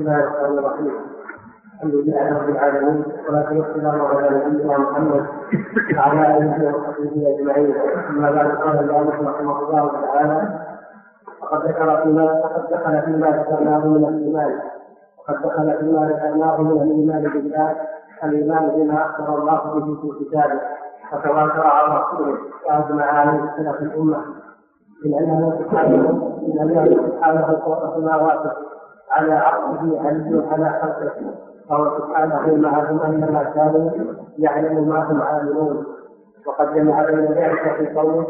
بسم الله الرحمن الرحيم. الحمد لله رب العالمين والصلاة والسلام على نبينا محمد وعلى آله وصحبه أجمعين. أما قال المؤلف رحمه الله تعالى وقد ذكر فيما وقد دخل فيما ذكرناه من الإيمان وقد دخل فيما ذكرناه من الإيمان بالله الإيمان بما أخبر الله به في كتابه وتواتر على رسوله وأجمع عليه سلف الأمة. من أنه سبحانه من أنه سبحانه فوق سماواته على عقله على خلقه. فهو سبحانه معهم أنما كانوا يعلم ما هم عاملون. وقد جمع بين ذلك في قوله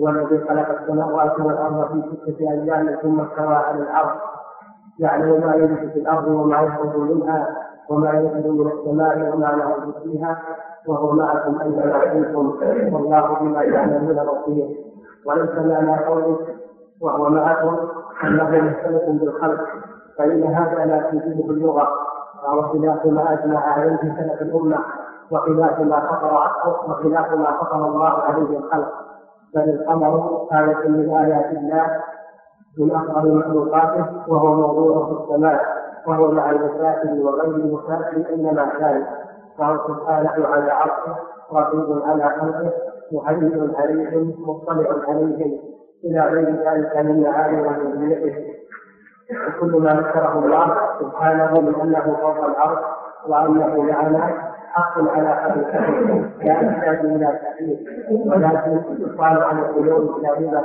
هو الذي خلق السماوات والأرض في ستة أيام ثم استوى على العرش. يعلم ما يلج في الأرض وما يخرج منها وما ينزل من السماء وما نعرض فيها وهو معكم أينما كنتم والله بما تعملون بصير. وليس معنى قوله وهو معكم أنه مختلف بالخلق. فإن هذا لا تجيبه اللغة وهو خلاف ما أجمع عليه سلف الأمة وخلاف ما فطر وخلاف ما فطر الله عليه الخلق. بل القمر آية من آيات الله من أفضل مخلوقاته وهو موضوع في السماء وهو مع المساكن وغير المساكن أينما كان. فهو سبحانه على عرشه رقيب على خلقه محيي عليهم مطلع عليهم. إلى غير ذلك من معاني وربوبيته وكل ما ذكره الله سبحانه من أنه فوق العرش وأنه معنا حق على حقيقته لا يحتاج إلى تحريف. ولكن يقال عن القلوب الكاذبة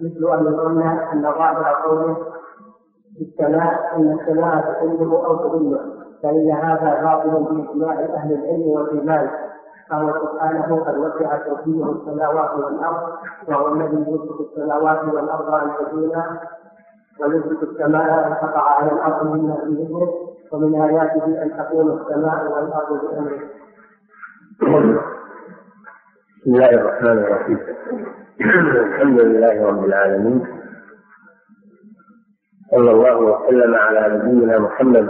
مثل أن قلنا أن ظاهر قوله في السماء أن السماء تحله أو تضله فإن هذا باطل بإجماع أهل العلم والإيمان. فهو سبحانه قد وسع كرسيه السماوات والأرض وهو الذي يمسك السماوات والأرض أن تزولا ويمسك السماء أن تقع على الأرض مما في ذكره ومن آياته أن تقوم السماء والأرض بأمره. بسم الله الرحمن الرحيم. الحمد لله رب العالمين. صلى الله وسلم على نبينا محمد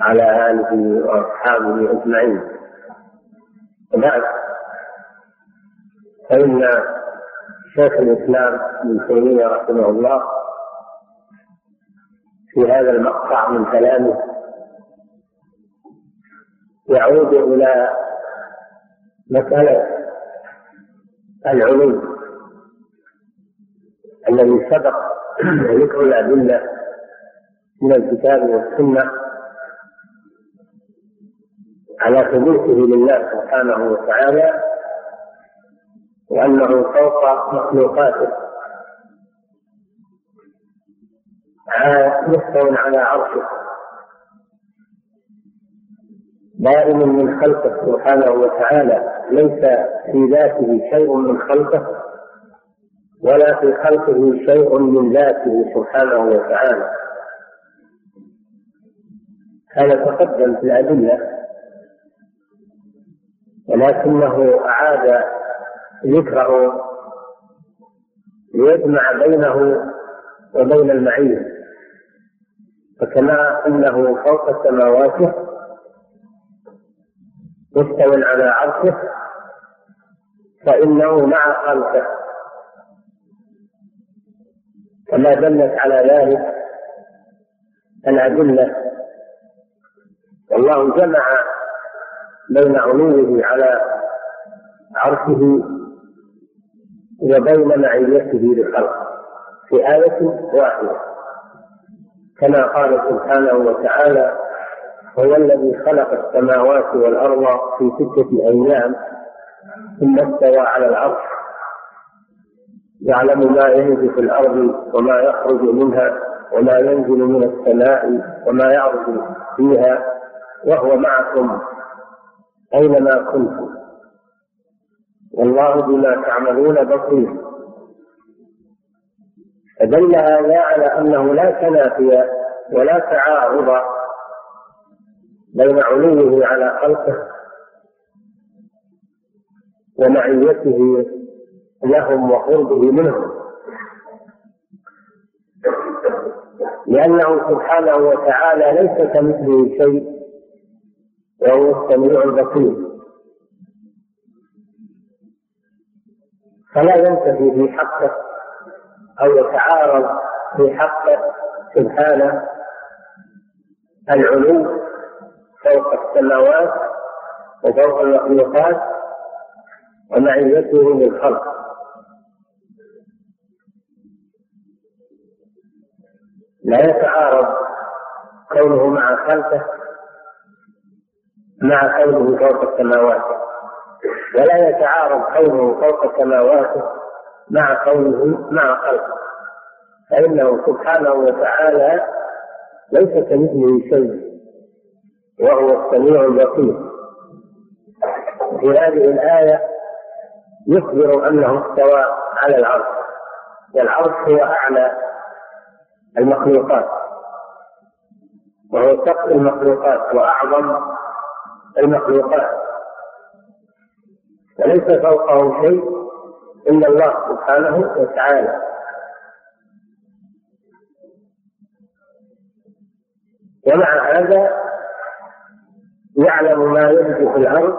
على آله وأصحابه أجمعين. وبعد فإن شيخ الإسلام ابن تيمية رحمه الله في هذا المقطع من كلامه يعود إلى مسألة العلو الذي سبق ذكر الأدلة من الكتاب والسنة على ثبوته لله سبحانه وتعالى وأنه فوق مخلوقاته. مستوى على عرشه. دائم من خلقه سبحانه وتعالى. ليس في ذاته شيء من خلقه ولا في خلقه شيء من ذاته سبحانه وتعالى. هذا تقدم في الأدلة ولكنه أعاد ذكره ليجمع بينه وبين المعية فكما أنه فوق سماواته مستوى على عرشه فإنه مع خلقه. كما دلت على ذلك الأدلة. والله جمع بين علوه على عرشه وبين معيته للخلق في آية واحدة. كما قال سبحانه وتعالى هو الذي خلق السماوات والأرض في ستة أيام ثم استوى على العرش يعلم ما ينزل في الأرض وما يخرج منها وما ينزل من السماء وما يعرج فيها وهو معكم أينما كنتم. والله بما تعملون بصير. فدل هذا على أنه لا تنافي ولا تعارض بين علوه على خلقه ومعيته لهم وقربه منهم. لأنه سبحانه وتعالى ليس كمثله شيء وهو السميع البصير. فلا ينتفي في حقه أو يتعارض في حقه سبحانه. العلو فوق السماوات وفوق المخلوقات ومعيته للخلق. لا يتعارض كونه مع خلقه مع كونه فوق السماوات. ولا يتعارض كونه فوق سماواته مع كونه مع خلقه. فإنه سبحانه وتعالى ليس كمثله شيء وهو السميع البصير. في هذه الآية يخبر أنه استوى على العرش والعرش هو أعلى المخلوقات. وهو سقف المخلوقات وأعظم المخلوقات. وليس فوقه شيء إلا الله سبحانه وتعالى. ومع هذا يعلم ما يلج في الأرض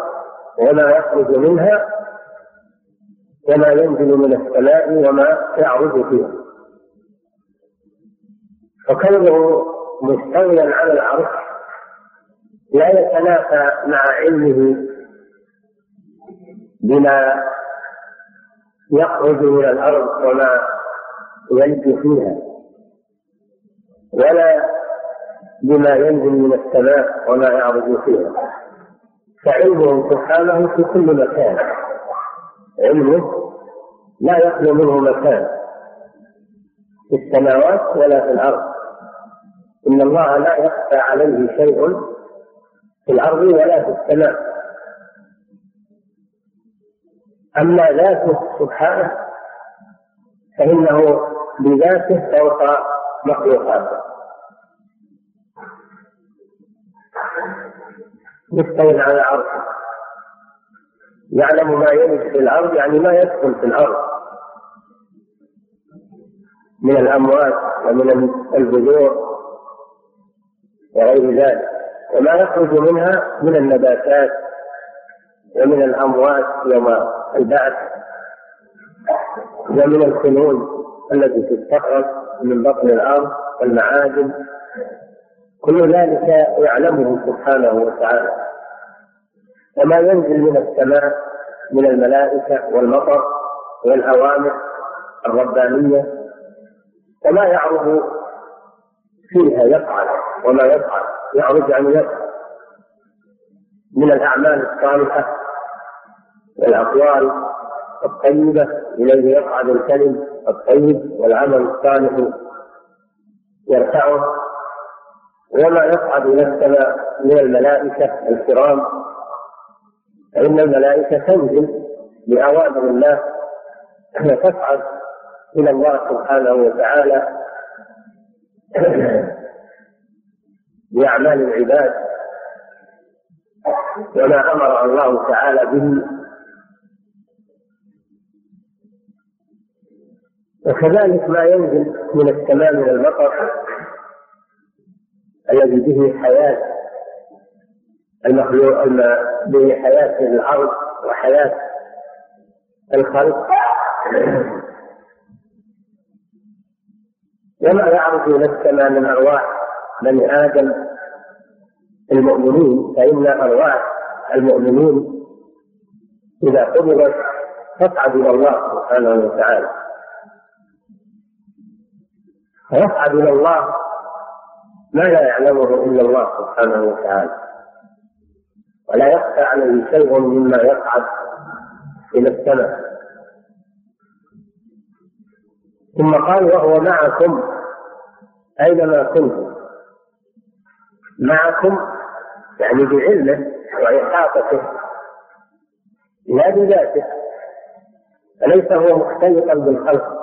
وما يخرج منها وما ينزل من السماء وما يعرج فيها. فكونه مستويا على العرش لا يتنافى مع علمه بما يخرج من الأرض وما يلج فيها ولا بما ينزل من السماء وما يعرج فيها. فعلمه سبحانه في كل مكان. علمه لا يخلو منه مكان في السماوات ولا في الأرض. إن الله لا يخفى عليه شيء في الأرض ولا في السماء. أما ذاته سبحانه فإنه بذاته فوق مخلوقاته مستوى على عرشه. يعلم ما يلج في الأرض يعني ما يدخل في الأرض. من الأموات ومن البذور وغير ذلك. وما يخرج منها من النباتات ومن الأموات يوم البعث ومن الكنوز التي تستخرج من بطن الأرض والمعادن. كل ذلك يعلمه سبحانه وتعالى. وما ينزل من السماء من الملائكة والمطر والأوامر الربانية وما يعرض فيها يفعل وما يفعل يعرض عن يفعل. من الأعمال الصالحة والأقوال الطيبة إليه يصعد الكلم الطيب والعمل الصالح يرفعه. وما يصعد إلى السماء من الملائكة الكرام فإن الملائكة تنزل بأوامر الله تصعد إلى الله سبحانه وتعالى بأعمال العباد وما أمر الله تعالى به وكذلك ما ينزل من السماء من المطر الذي به حياة المخلوق به حياة الأرض وحياة الخلق. وما يعرض إلى السماء من أرواح بني آدم المؤمنين فإن أرواح المؤمنين إذا قبضت تصعد إلى الله سبحانه وتعالى. فيصعد إلى الله ما لا يعلمه إلا الله سبحانه وتعالى. ولا يخفى عليه شيء مما يصعد إلى السماء. ثم قال وهو معكم أينما كنتم. معكم يعني بعلمه وإحاطته. لا بذاته. فليس هو مختلطا بالخلق.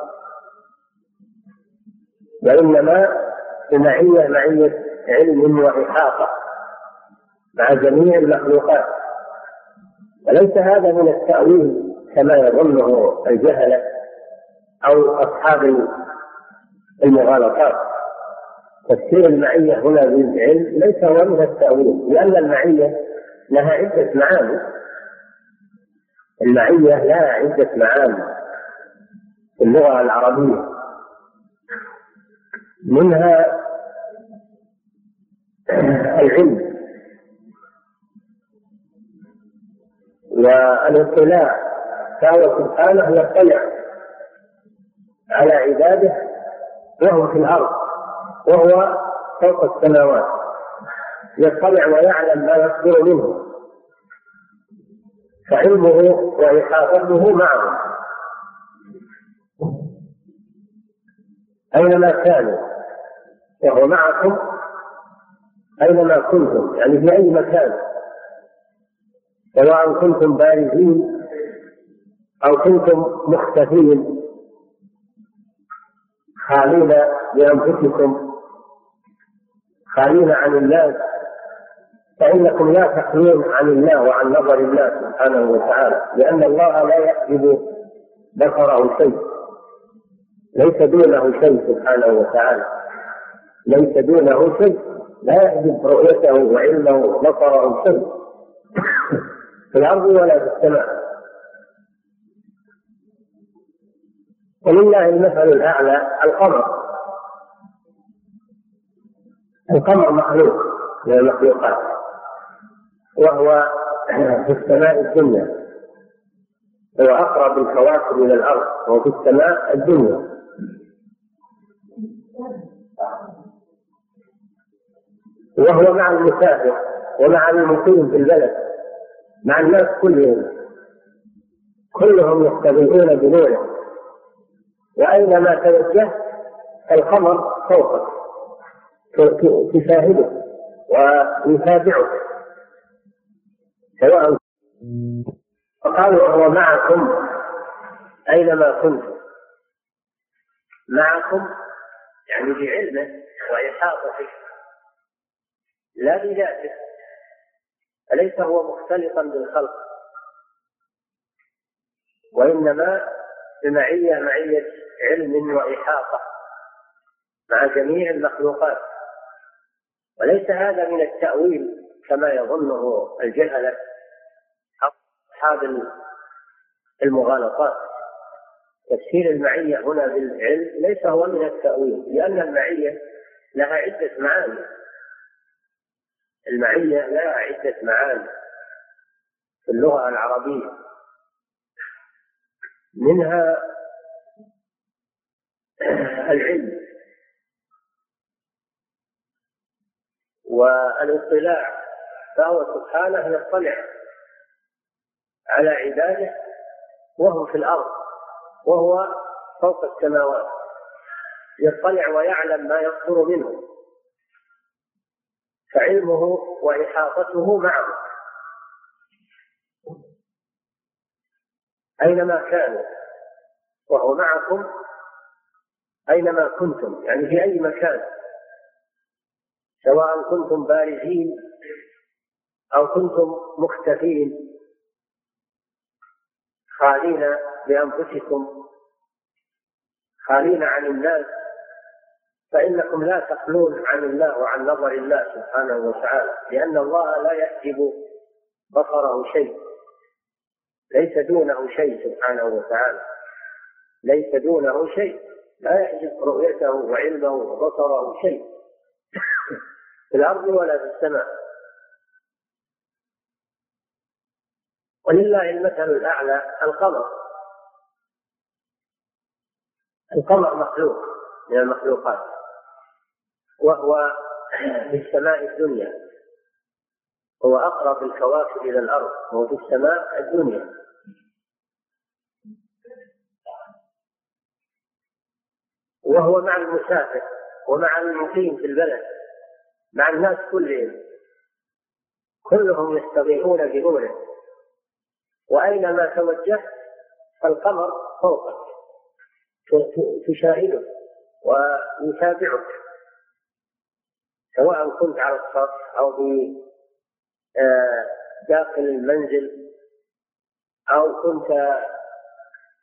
وإنما بمعية معية علم وإحاطة مع جميع المخلوقات. وليس هذا من التأويل كما يظنه الجهلة أو أصحاب المغالطات. تفسير المعية هنا بالعلم ليس هو من التأويل لأن المعية لها عدة معاني. المعية لها عدة معاني في اللغة العربية. منها العلم والاطلاع فهو سبحانه يطلع على عباده وهو في الأرض وهو فوق السماوات. يطلع ويعلم ما يصدر منه فعلمه وإحاطته معهم أينما كانوا وهو معكم أينما كنتم يعني في أي مكان. سواء كنتم بارزين أو كنتم مختفين. خالين بأنفسكم خالين عن الناس فإنكم لا تخلون عن الله وعن نظر الله سبحانه وتعالى لأن الله لا يحجب بصره شيء ليس دونه شيء سبحانه وتعالى. ليس دونه شيء لا يحجب رؤيته وعلمه وبصره شيء في الأرض ولا في السماء. ولله المثل الأعلى القمر. القمر مخلوق من المخلوقات وهو في السماء الدنيا. هو أقرب الكواكب إلى الأرض وهو في السماء الدنيا. وهو مع المسافر ومع المقيم في البلد مع الناس كلهم. كلهم يستضيئون بنوره. وأينما توجهت القمر فوقك تشاهده ويتابعك سواء فقال وهو معكم أينما كنتم. معكم يعني بعلمه وإحاطته. لا بذاته. أليس هو مختلطا بالخلق؟ وإنما بمعية معية علم وإحاطة مع جميع المخلوقات. وليس هذا من التأويل كما يظنه الجهلة أصحاب المغالطات. تفسير المعية هنا بالعلم ليس هو من التأويل لأن المعية لها عدة معاني. المعية لها عدة معاني في اللغة العربية. منها العلم والاطلاع فهو سبحانه يطلع على عباده وهو في الأرض وهو فوق السماوات يطلع ويعلم ما يصدر منه. فعلمه وإحاطته معه. أينما كانوا وهو معكم أينما كنتم يعني في أي مكان سواء كنتم بارزين أو كنتم مختفين خالين بأنفسكم خالين عن الناس فإنكم لا تخلون عن الله وعن نظر الله سبحانه وتعالى لأن الله لا يحجب بصره شيء. ليس دونه شيء سبحانه وتعالى. ليس دونه شيء. لا يحجب رؤيته وعلمه وبصره شيء. في الأرض ولا في السماء. ولله المثل الأعلى القمر. القمر مخلوق من المخلوقات. وهو في السماء الدنيا. هو أقرب الكواكب إلى الأرض وهو في السماء الدنيا. وهو مع المسافر ومع المقيم في البلد مع الناس كلهم. كلهم يستضيئون بنوره وأينما توجهت فالقمر فوقك. تشاهده ويتابعك. سواء كنت على السطح أو في آه، داخل المنزل أو كنت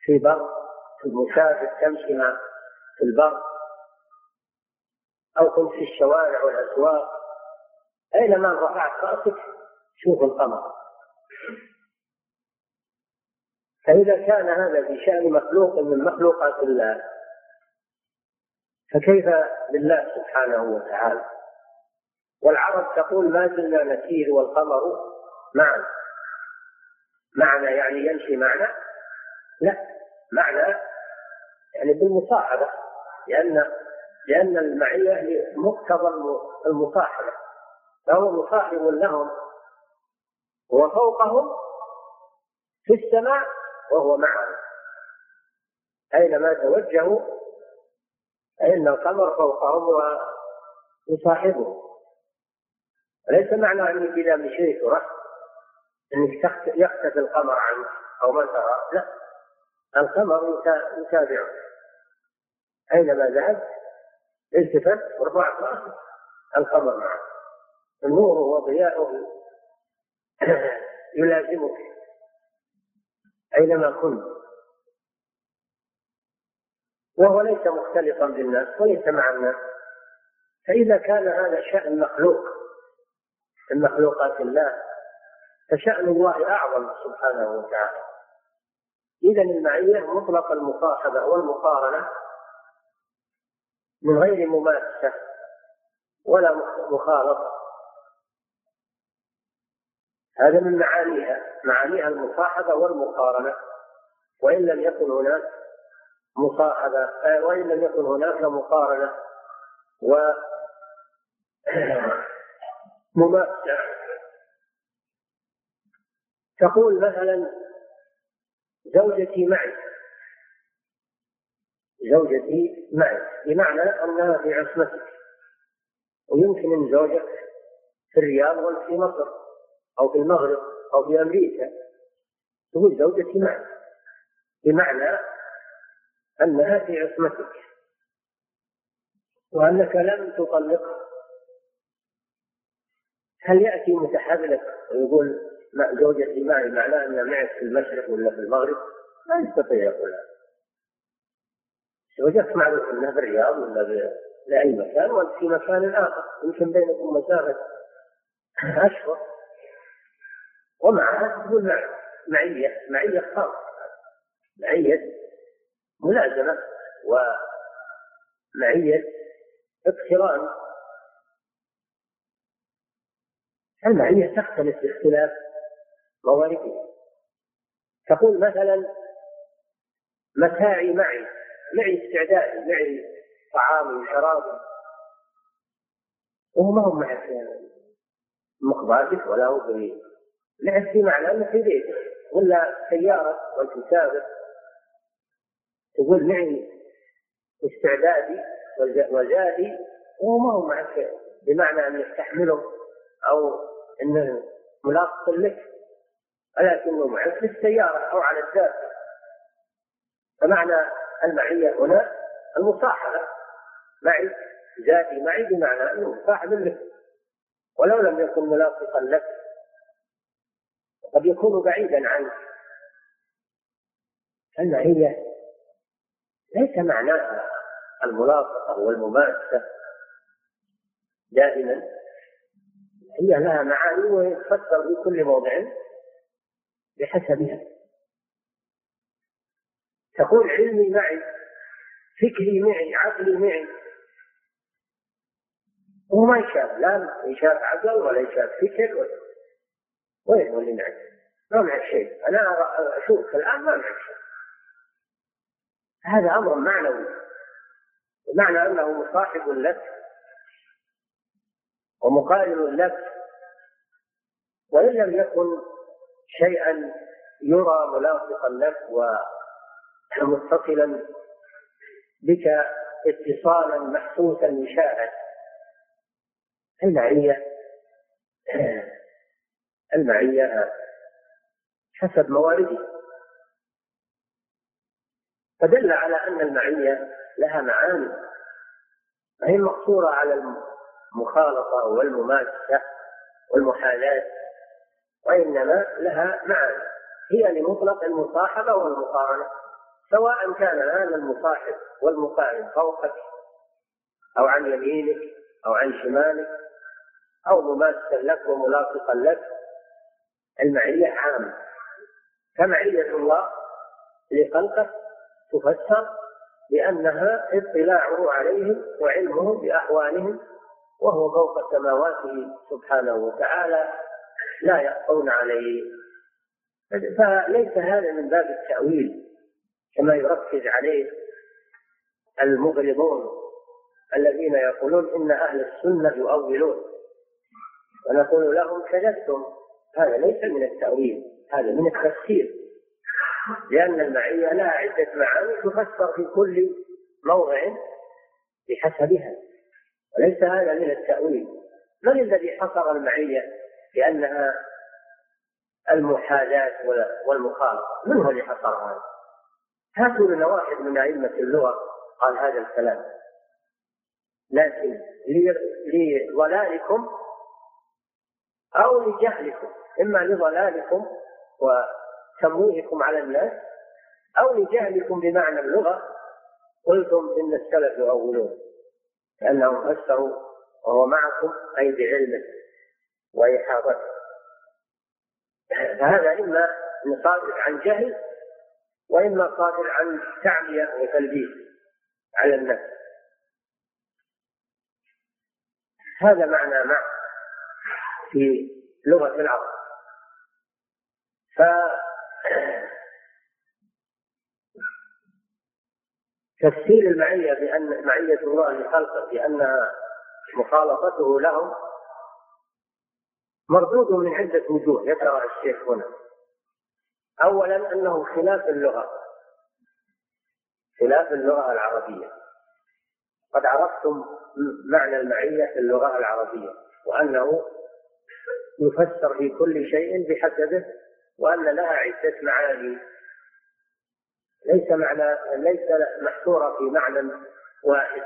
في بر في المسافر تمشي في البر أو كنت في الشوارع والأسواق. أينما رفعت رأسك شوف القمر. فإذا كان هذا في شأن مخلوق من مخلوقات الله فكيف بالله سبحانه وتعالى؟ والعرب تقول ما زلنا نسير والقمر معنا. معنى يعني يمشي معنا؟ لا. معنى يعني بالمصاحبة. لأن لأن المعية مقتضى المصاحبة. فهو مصاحب لهم. وفوقهم في السماء وهو معهم أينما توجهوا فإن القمر فوقهم ويصاحبهم ليس معنى أنك إذا مشيت ورحت أنك يختفي القمر عنك أو ما ترى. لا. القمر يتابعك أينما ذهبت التفت ورفعت رأسك القمر معك النور وضياؤه يلازمك. أينما كنت. وهو ليس مختلطا بالناس وليس مع الناس. فإذا كان هذا شأن مخلوق من مخلوقات الله فشأن الله أعظم سبحانه وتعالى. إذا المعية مطلق المصاحبة والمقارنة من غير مماسة ولا مخالطة هذا من معانيها معانيها المصاحبة والمقارنة. وإن لم يكن هناك مصاحبة آه، وإن لم يكن هناك مقارنة و مماسة تقول مثلا زوجتي معي. زوجتي معي. بمعنى أنها في عصمتك. ويمكن أن زوجك في الرياض وأنت في مصر أو في المغرب أو في أمريكا تقول زوجتي معي. بمعنى أنها في عصمتك. وأنك لم تطلقها هل يأتي متحرك ويقول زوجتي معي معناه أن معك في المشرق ولا في المغرب؟ لا يستطيع يقول هذا. زوجك معروف أنها في الرياض ولا لأي مكان وأنت في مكان آخر يمكن بينكم مسافة أشهر ومعها تقول معية معية خاصة معية ملازمة ومعية اقتران المعية تختلف باختلاف مواردها تقول مثلا متاعي معي معي استعدادي معي طعامي وشرابي وهو ما هو معك مقباتك ولا هو في معك في معنى أنه في بيتك ولا سيارة وانت مسافر تقول معي استعدادي وزادي وهو ما هو معك بمعنى أن يستحمله أو انه ملاصق لك. ولكنه معك في السيارة أو على الدابة فمعنى المعية هنا المصاحبة. معي ذاتي معي بمعنى أنه مصاحب لك. ولو لم يكن ملاصقا لك قد يكون بعيدا عنك. المعية ليس معناها الملاصقة والمماسة دائما. هي لها معاني ويتفسر في كل موضع بحسبها تقول علمي معي فكري معي عقلي معي. هو ما يشاف لا يشاف عقل ولا يشاف فكر وين هو اللي معك؟ ما معك شيء. أنا اشوفك الآن ما معك شيء. هذا أمر معنوي. بمعنى أنه مصاحب لك ومقارن لك وإن لم يكن شيئا يرى ملاصقا لك ومتصلا بك اتصالا محسوسا يشاهد المعية المعية حسب موارده. فدل على أن المعية لها معاني هي مقصورة على المخالطة والمماسة والمحاذاة وإنما لها معاني هي لمطلق المصاحبة والمقارنة. سواء كان هذا المصاحب والمقارن فوقك أو عن يمينك أو عن شمالك أو مماسا لك وملاصقا لك المعية عامة. كمعية الله لخلقه تفسر بأنها اطلاعه عليهم وعلمه بأحوالهم وهو فوق سماواته سبحانه وتعالى لا يخفون عليه. فليس هذا من باب التأويل كما يركز عليه المغرضون الذين يقولون إن أهل السنة يؤولون. ونقول لهم كذبتم هذا ليس من التأويل هذا من التفسير. لأن المعية لها عدة معاني تفسر في كل موضع بحسبها. وليس هذا من التأويل. من الذي حصر المعية بأنها المحاذاة والمخالطة من هو اللي حصر هذا؟ هاتوا لنا واحد من أئمة اللغة قال هذا الكلام. لكن لضلالكم أو لجهلكم إما لضلالكم وتمويهكم على الناس أو لجهلكم بمعنى اللغة قلتم إن السلف يؤولون لأنهم فسروا وهو معكم أي بعلمه وإحاطته. فهذا إما صادر عن جهل وإما صادر عن تعمية وتلبيس على الناس هذا معنى مع في لغة العرب. تفسير المعية بأن معية الله لخلقه بأنها مخالطته لهم مردود من عدة وجوه ذكرها الشيخ هنا. أولا أنه خلاف اللغة خلاف اللغة العربية. قد عرفتم معنى المعية في اللغة العربية وأنه يفسر في كل شيء بحسبه وأن لها عدة معاني. ليس معنى ليس محصورة في معنى واحد.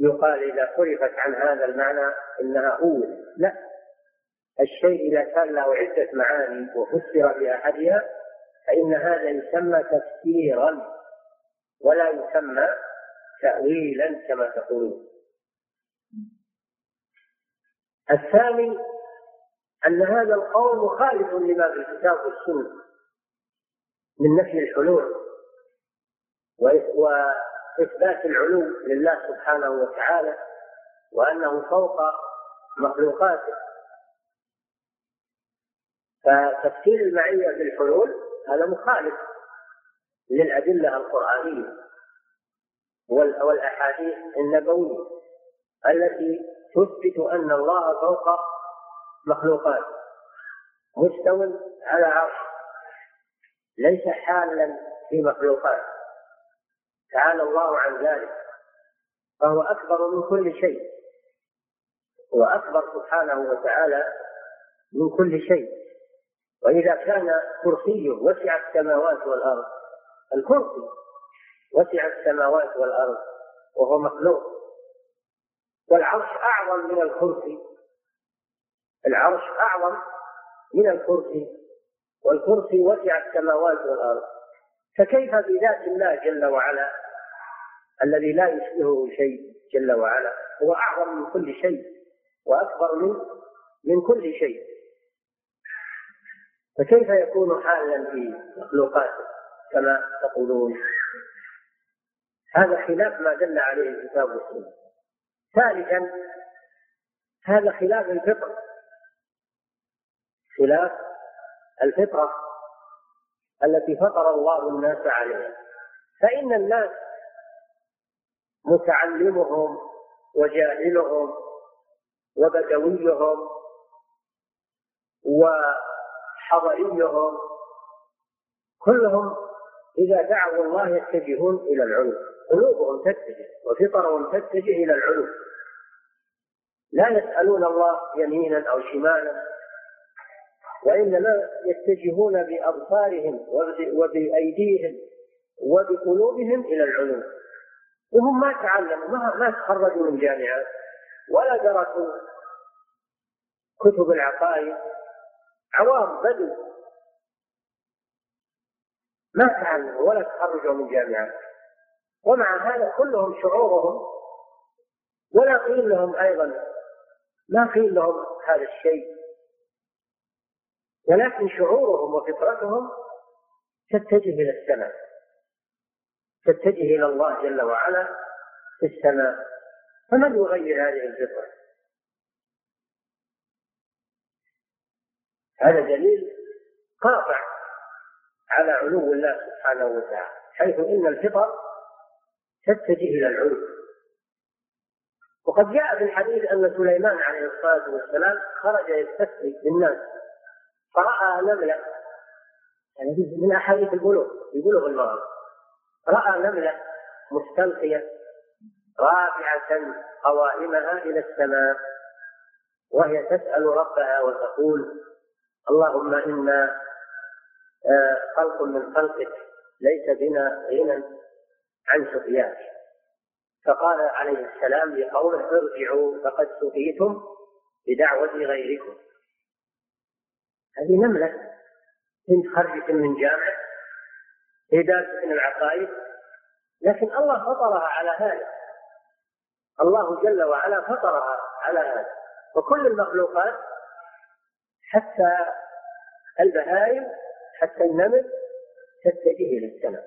يقال إذا صرفت عن هذا المعنى إنها أول لا. الشيء إذا كان له عدة معاني وفسر بأحدها فإن هذا يسمى تفسيرا ولا يسمى تأويلا كما تقولون. الثاني أن هذا القول مخالف لما في الكتاب والسنة. من نفي الحلول وإثبات العلو لله سبحانه وتعالى وأنه فوق مخلوقاته. فتفسير المعية بالحلول هذا مخالف للأدلة القرآنية والأحاديث النبوية التي تثبت أن الله فوق مخلوقاته مستو على عرش ليس حالا في مخلوقاته تعالى الله عن ذلك. فهو أكبر من كل شيء. هو أكبر سبحانه وتعالى من كل شيء. وإذا كان كرسيه وسع السماوات والأرض الكرسي وسع السماوات والأرض وهو مخلوق. والعرش أعظم من الكرسي. العرش أعظم من الكرسي. والكرسي وسع السماوات والأرض. فكيف بذات الله جل وعلا؟ الذي لا يشبهه شيء جل وعلا. هو أعظم من كل شيء وأكبر من من كل شيء. فكيف يكون حالا في مخلوقاته كما تقولون؟ هذا خلاف ما دل عليه الكتاب والسنة. ثالثا هذا خلاف الفطره خلاف الفطرة التي فطر الله الناس عليها. فإن الناس متعلمهم وجاهلهم وبدويهم و حضريهم كلهم إذا دعوا الله يتجهون إلى العلو. قلوبهم تتجه وفطرهم تتجه إلى العلو. لا يسألون الله يمينا أو شمالا. وإنما يتجهون بأبصارهم وبأيديهم وبقلوبهم إلى العلو وهم ما تعلموا ما, ما تخرجوا من جامعات ولا درسوا كتب العقائد. عوام بدو. ما تعلموا ولا تخرجوا من جامعات ومع هذا كلهم شعورهم ولا قيل لهم أيضا ما قيل لهم هذا الشيء. ولكن شعورهم وفطرتهم تتجه إلى السماء تتجه إلى الله جل وعلا في السماء. فمن يغير هذه الفطرة؟ هذا دليل قاطع على علو الله سبحانه وتعالى حيث إن الفطر تتجه إلى العلو. وقد جاء في الحديث أن سليمان عليه الصلاة والسلام خرج يستسقي بالناس فرأى نملة. يعني من أحاديث البلوغ. في بلوغ المرض راى نملة مستلقية رافعة قوائمها إلى السماء وهي تسأل ربها وتقول اللهم إنا آه، خلق من خلقك ليس بنا غنى عن سقياك. فقال عليه السلام لقومه ارجعوا فقد سقيتم بدعوة غيركم. هذه نملة. بنت خرجة من جامع هي دارسة من العقائد. لكن الله فطرها على هذا. الله جل وعلا فطرها على هذا. وكل المخلوقات حتى البهائم حتى النمل تتجه إلى السماء.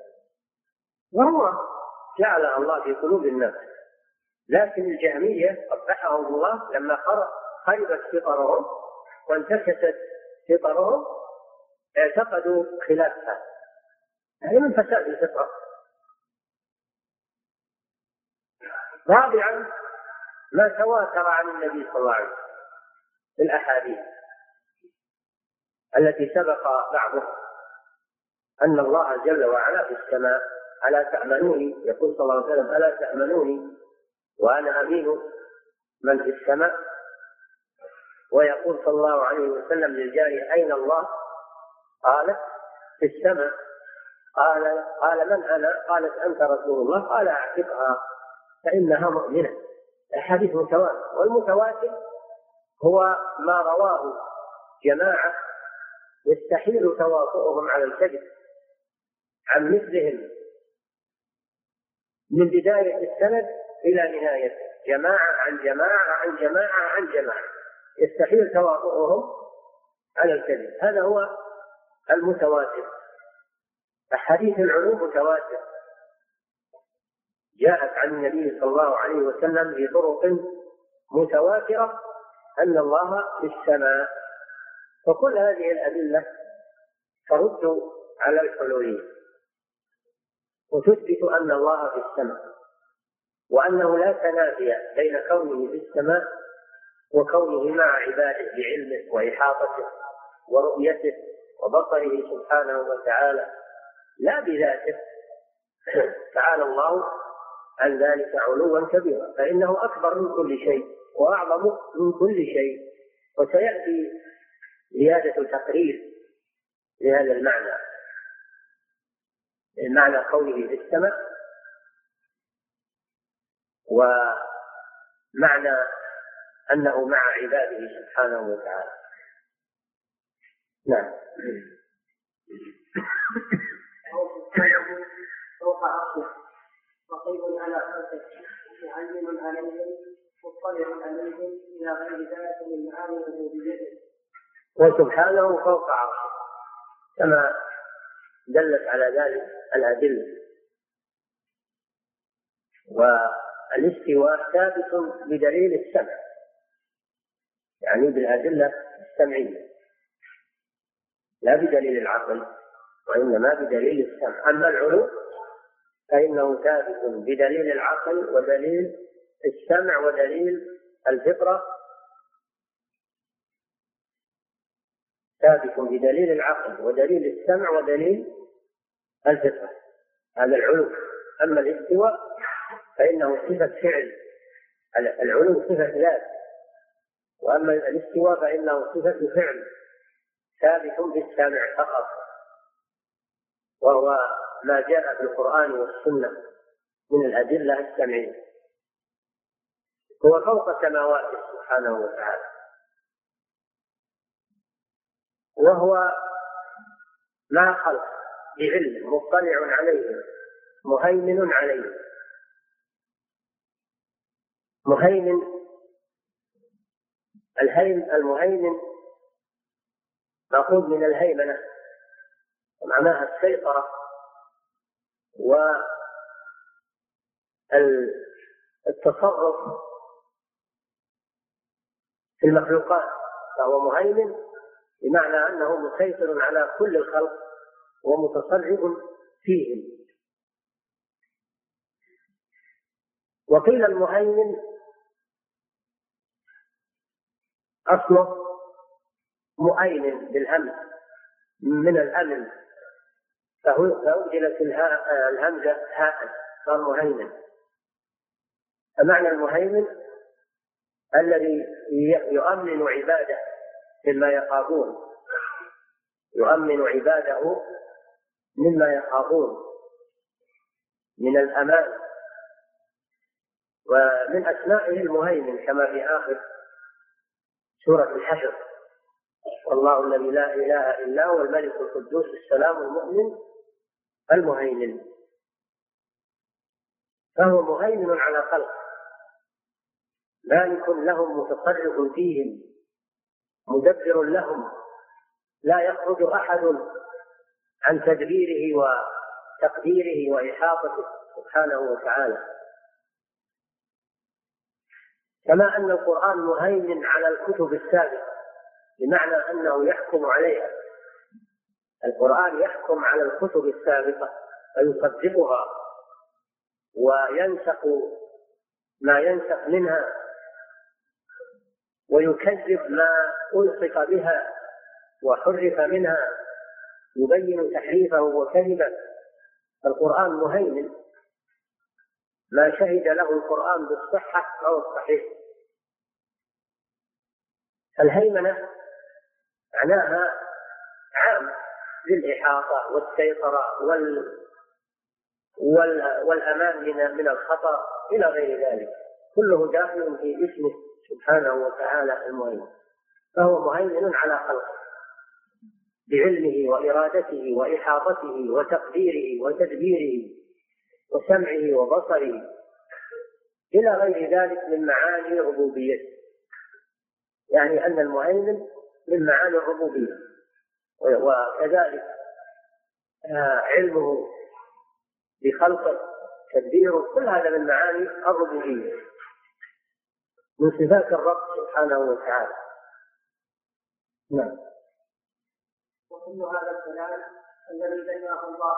وهو جعلها الله في قلوب الناس. لكن الجهمية قبحهم الله لما خربت فطرهم وانتكست فطرهم اعتقدوا خلاف هذا يعني من فساد الفطرة. رابعا ما تواتر عن النبي صلى الله عليه وسلم في الأحاديث التي سبق بعضه أن الله جل وعلا في السماء ألا تأمنوني؟ يقول صلى الله عليه وسلم ألا تأمنوني؟ وأنا أمين من في السماء؟ ويقول صلى الله عليه وسلم للجارية أين الله؟ قالت في السماء. قال قال من أنا؟ قالت أنت رسول الله. قال أعتقها. فإنها مؤمنة. الحديث متواتر والمتواتر هو ما رواه جماعة يستحيل تواطؤهم على الكذب عن مثلهم من بداية السند إلى نهايته جماعة عن جماعة عن جماعة عن جماعة. يستحيل تواطؤهم على الكذب. هذا هو المتواتر. أحاديث العلوم متواتر جاءت عن النبي صلى الله عليه وسلم في طرق متواترة أن الله في السماء. فكل هذه الأدلة ترد على الحلولية وتثبت أن الله في السماء وأنه لا تنافي بين كونه في السماء وكونه مع عباده بعلمه وإحاطته ورؤيته وبصره سبحانه وتعالى لا بذاته تعالى الله عن ذلك علوا كبيرا فإنه أكبر من كل شيء وأعظم من كل شيء. وسيأتي زيادة تقرير لهذا المعنى معنى قوله في السماء ومعنى أنه مع عباده سبحانه وتعالى. نعم. فوق عرشه رقيب على خلقه معلم عليهم مطلع عليهم إلى غير ذلك من معاني ربوبيته وسبحانه فوق عرشه كما دلت على ذلك الأدلة. والإستواء ثابت بدليل السمع. يعني بالأدلة السمعية. لا بدليل العقل وإنما بدليل السمع. أما العلو فإنه ثابت بدليل العقل ودليل السمع ودليل الفطرة. ثابت بدليل العقل ودليل السمع ودليل الفطرة. هذا العلو. أما الاستواء فإنه صفة فعل. العلو صفة ذات. وأما الاستواء فإنه صفة فعل ثابت بالسامع فقط وهو ما جاء في القرآن والسنة من الأدلة السمعية. هو فوق سماواته سبحانه وتعالى. وهو مع خلق بعلم مطلع عليهم مهيمن عليهم مهيمن الهيم المهيمن مأخوذ من الهيمنة ومعناها السيطرة والتصرف في المخلوقات فهو مهيمن بمعنى أنه مسيطر على كل الخلق ومتصرف فيهم. وقيل المهيمن أصله مؤيمن بالهمز من الأمن. فأبدلت الهمزة هاء صار مهيمن. فمعنى المهيمن الذي يؤمن عباده مما يخافون. يؤمن عباده مما يخافون. من الأمان. ومن أسمائه المهيمن كما في آخر سورة الحشر. والله الذي لا إله إلا هو الملك القدوس السلام المؤمن المهيمن. فهو مهيمن على خلقه. مالك لهم متصرف فيهم مدبر لهم. لا يخرج أحد عن تدبيره وتقديره وإحاطته سبحانه وتعالى. كما أن القرآن مهيمن على الكتب السابقة بمعنى أنه يحكم عليها. القرآن يحكم على الكتب السابقة فيصدقها وينسق ما ينسق منها ويكذب ما ألصق بها وحرف منها يبين تحريفه وكذبه. القرآن مهيمن. ما شهد له القرآن بالصحة أو الصحيح. الهيمنة معناها عام للإحاطة والسيطرة وال وال والأمان من من الخطأ إلى غير ذلك. كله داخل في اسمه سبحانه وتعالى المهيمن. فهو مهيمن على خلقه. بعلمه وإرادته وإحاطته وتقديره وتدبيره. وسمعه وبصره. إلى غير ذلك من معاني ربوبيته يعني أن المهيمن من معاني الربوبية. وكذلك آه، علمه بخلقه تدبيره كل هذا من معاني الربوبية. من صفات الرب سبحانه وتعالى. نعم. وكل هذا الكلام الذي بينه الله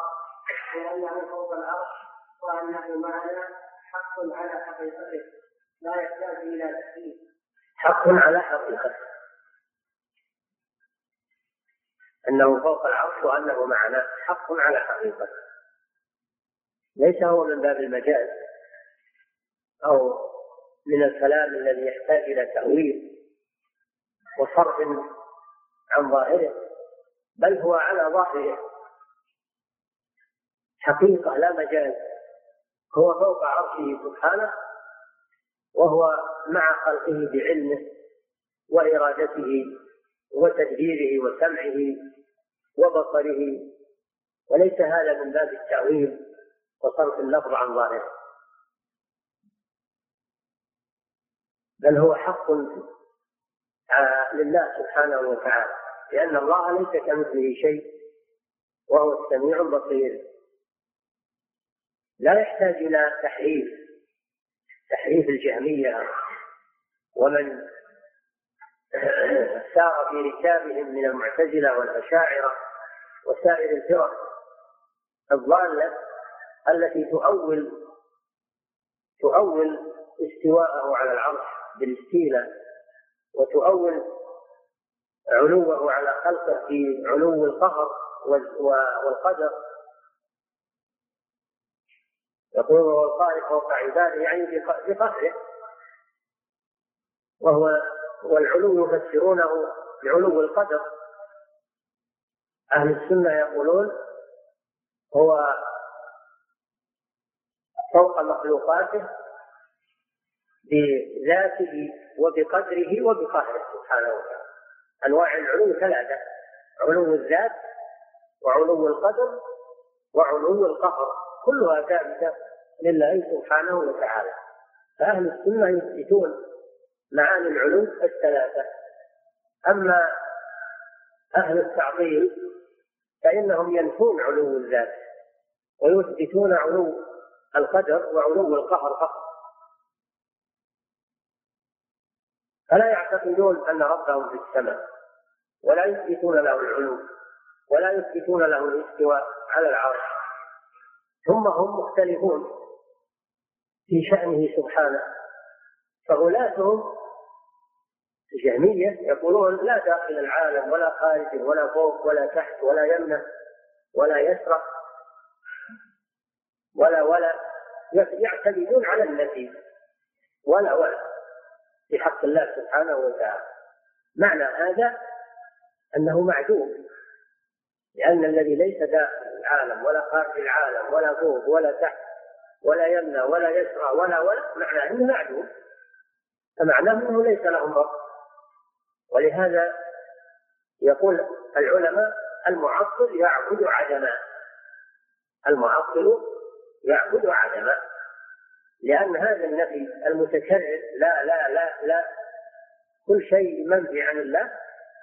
وأنه فوق العرش حق على حقيقته لا يحتاج إلى تحديد حق على حقيقته. أنه فوق العرش وأنه معنا حق على حقيقته. ليس هو من باب المجاز أو من الكلام الذي يحتاج إلى تأويل وصرف عن ظاهره بل هو على ظاهره. حقيقة لا مجاز. هو فوق عرشه سبحانه وهو مع خلقه بعلمه وإرادته وتدبيره وسمعه وبصره. وليس هذا من باب التأويل وصرف اللفظ عن ظاهره بل هو حق لله سبحانه وتعالى لأن الله ليس كمثله شيء وهو السميع البصير. لا يحتاج إلى تحريف تحريف الجهمية. ومن سار في ركابهم من المعتزلة والأشاعرة وسائر الفرق الضالة التي تؤول تؤول استواءه على العرش بالاستيلاء وتؤول علوه على خلقه في علو القهر والقدر. يقول هو القائم فوق عباده يعني بقهره وهو والعلو يفسرونه بعلو القدر. أهل السنة يقولون هو فوق مخلوقاته بذاته وبقدره وبقهره سبحانه وتعالى. أنواع العلو ثلاثة علو الذات وعلو القدر وعلو القهر. كلها ثابته لله سبحانه وتعالى. فأهل السنة يثبتون معاني العلو الثلاثة. أما أهل التعطيل فإنهم ينفون علو الذات ويثبتون علو القدر وعلو القهر فقط. فلا يعتقدون أن ربهم في السماء ولا يثبتون له العلو ولا يثبتون له الاستواء على العرش. ثم هم مختلفون في شأنه سبحانه. فغلاتهم الجهمية يقولون لا داخل العالم ولا خارج ولا فوق ولا تحت ولا يمنع ولا يسرق ولا ولا يعتمدون على النفي ولا ولا في حق الله سبحانه وتعالى. معنى هذا أنه معدوم لأن الذي ليس داخل العالم ولا خارج العالم ولا فوق ولا تحت ولا يمنع ولا يسرى ولا ولا معناه أنه معدوم. فمعناه أنه ليس لهم رب. ولهذا يقول العلماء المعطل يعبد عدما. المعطل يعبد عدما. لأن هذا النفي المتكرر لا لا لا لا كل شيء منفي عن الله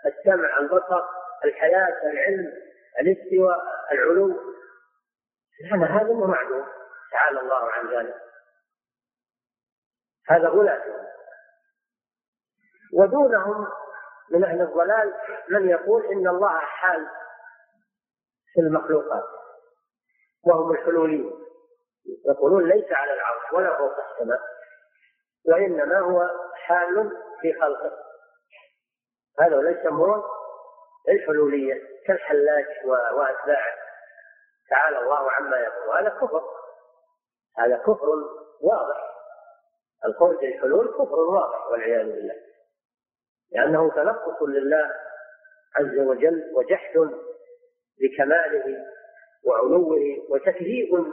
السمع البصر الحياة العلم الاستواء العلو. لأن هذا مو معلوم. تعالى الله عن ذلك. هذا غلاة ودونهم من أهل الضلال من يقول إن الله حال في المخلوقات. وهم الحلوليون يقولون ليس على العرش ولا فوق السماء وإنما هو حال في خلقه. هذا يسمون الحلولية. كالحلاج وأتباعه. تعالى الله عما يقول. هذا كفر. هذا كفر واضح. القول بالحلول كفر واضح والعياذ بالله. لأنه تنقص لله عز وجل وجحد لكماله وعلوه وتكذيب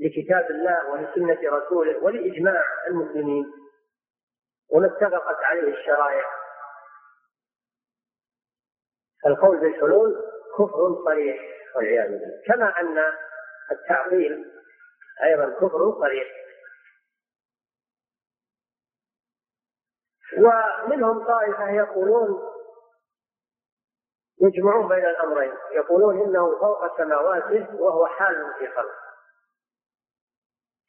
لكتاب الله ولسنة رسوله ولإجماع المسلمين. وما اتفقت عليه الشرائع. القول بالحلول كفر صريح والعياذ بالله. كما أن التعطيل أيضا كفر صريح. ومنهم طائفة يقولون يجمعون بين الأمرين. يقولون إنه فوق سماواته وهو حال في خلقه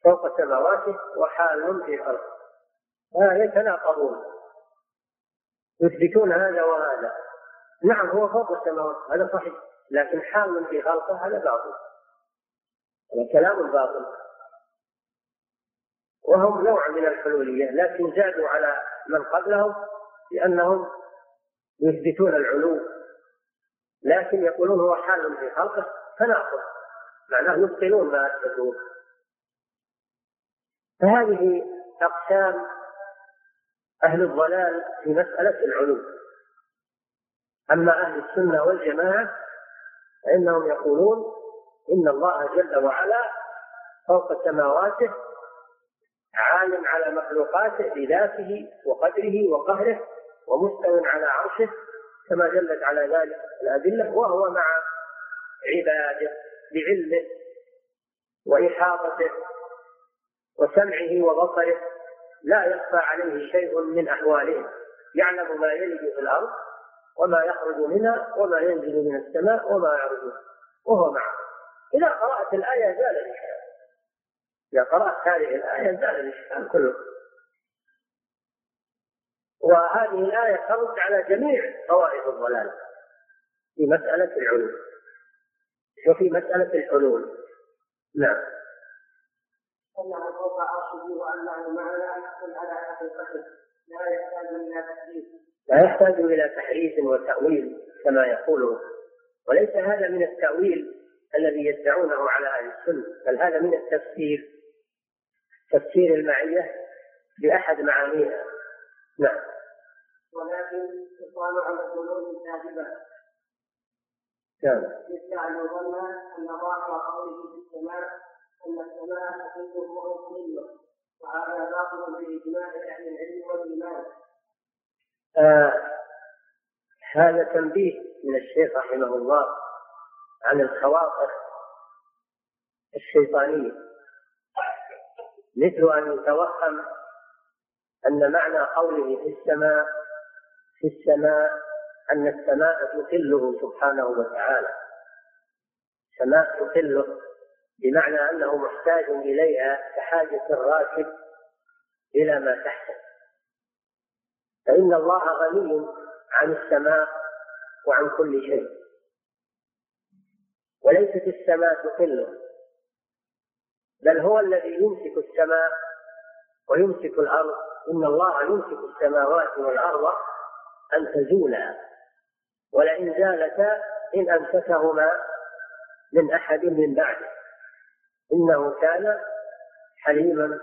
فوق سماواته وحال في خلقه يتناقضون. يثبتون هذا وهذا. نعم هو فوق السماوات هذا صحيح. لكن حال في خلقه هذا باطل. هذا كلام باطل. وهم نوع من الحلولية لكن زادوا على من قبلهم لأنهم يثبتون العلو. لكن يقولون هو حال في خلقه تناقض معناه يبطلون ما أثبتوه فهذه أقسام أهل الضلال في مسألة العلو. أما أهل السنة والجماعة فإنهم يقولون إن الله جل وعلا فوق سماواته عالم على مخلوقاته بذاته وقدره وقهره ومستو على عرشه كما دلت على ذلك الأدلة وهو مع عباده بعلمه وإحاطته وسمعه وبصره. لا يخفى عليه شيء من أحوالهم يعلم ما يلج في الأرض وما يخرج منها وما ينزل من السماء وما يعرج وهو معه. إذا قرأت الآية زال الإشكال. إذا قرأت هذه الآية زال الإشكال كله. وهذه الآية ترد على جميع طوائف الضلال في مسألة العلوم. وفي مسألة الحلول. نعم. أنه فوق عرشه وأنه معنا على حقيقته. لا يحتاج إلى تحديث لا يحتاج إلى تحريف وتأويل كما يقول وليس هذا من التأويل الذي يدعونه على أهل السنة بل هذا من التفسير. تفسير المعية بأحد معانيها. نعم. ولكن يقال على القلوب كاذبة نعم. يدعي ظن أن ظاهر قوله في السماء أن السماء حقيقة وهو وهذا باطل بإجماع أهل العلم والإيمان. آه هذا تنبيه من الشيخ رحمه الله عن الخواطر الشيطانية. مثل أن يتوهم أن معنى قوله في السماء في السماء أن السماء تقله سبحانه وتعالى. السماء تقله. بمعنى أنه محتاج إليها كحاجة الراكب إلى ما تحته. فإن الله غني عن السماء وعن كل شيء. وليست السماء تقله بل هو الذي يمسك السماء ويمسك الأرض. إن الله يمسك السماوات والأرض أن تزولا. ولئن زالتا إن أمسكهما من أحد من بعده. إنه كان حليما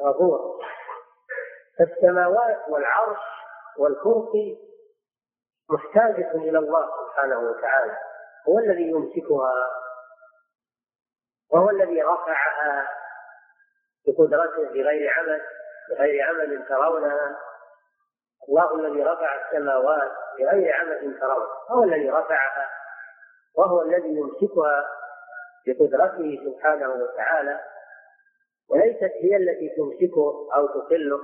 غفورا. فالسماوات والعرش والكرسي محتاجة إلى الله سبحانه وتعالى. هو الذي يمسكها وهو الذي رفعها بقدرته بغير عمل بغير عمل ترونها. الله الذي رفع السماوات بغير عمل ترونها. هو الذي رفعها وهو الذي يمسكها بقدرته سبحانه وتعالى وليست هي التي تمسكه أو تقله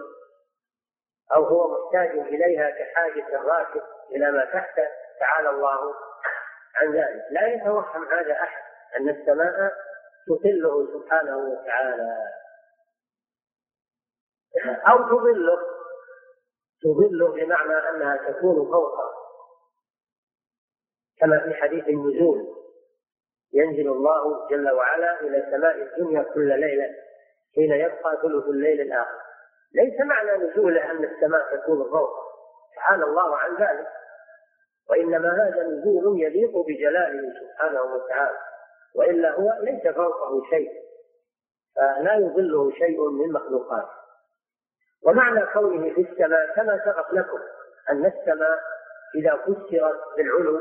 أو هو محتاج إليها كحاجة الراكب إلى ما تحته تعالى الله عن ذلك. لا يتوهم هذا أحد أن السماء تقله سبحانه وتعالى. أو تظله تظله بمعنى أنها تكون فوقه كما في حديث النزول. ينزل الله جل وعلا إلى سماء الدنيا كل ليلة حين يبقى ثلث الليل الآخر. ليس معنى نزوله أن السماء تكون فوقه تعالى الله عن ذلك. وإنما هذا نزول يليق بجلاله سبحانه وتعالى. وإلا هو ليس فوقه شيء. فلا يظله شيء من مخلوقاته ومعنى كونه في السماء كما سبق لكم أن السماء إذا فسرت بالعلو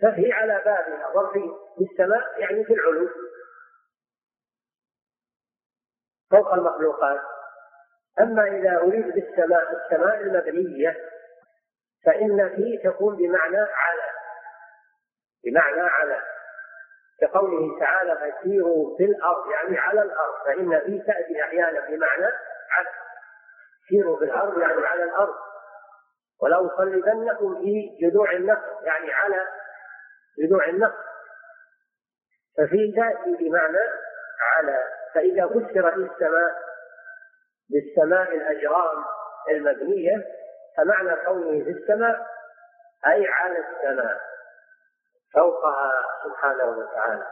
فهي على بابها ظرفية. في السماء يعني في العلو. فوق المخلوقات. أما إذا أريد بالسماء السماء المبنية فإن فيه تكون بمعنى على. بمعنى على. كقوله تعالى فسيروا في الأرض. يعني على الأرض. فإن في تأتي أحيانا بمعنى على. سيروا في الأرض يعني على الأرض. ولأصلبنكم في جذوع النخل يعني على جذوع النخل ففي تأتي بمعنى على فإذا فسرت السماء بالسماء الأجرام المبنية فمعنى كونه في السماء أي على السماء فوقها سبحانه وتعالى.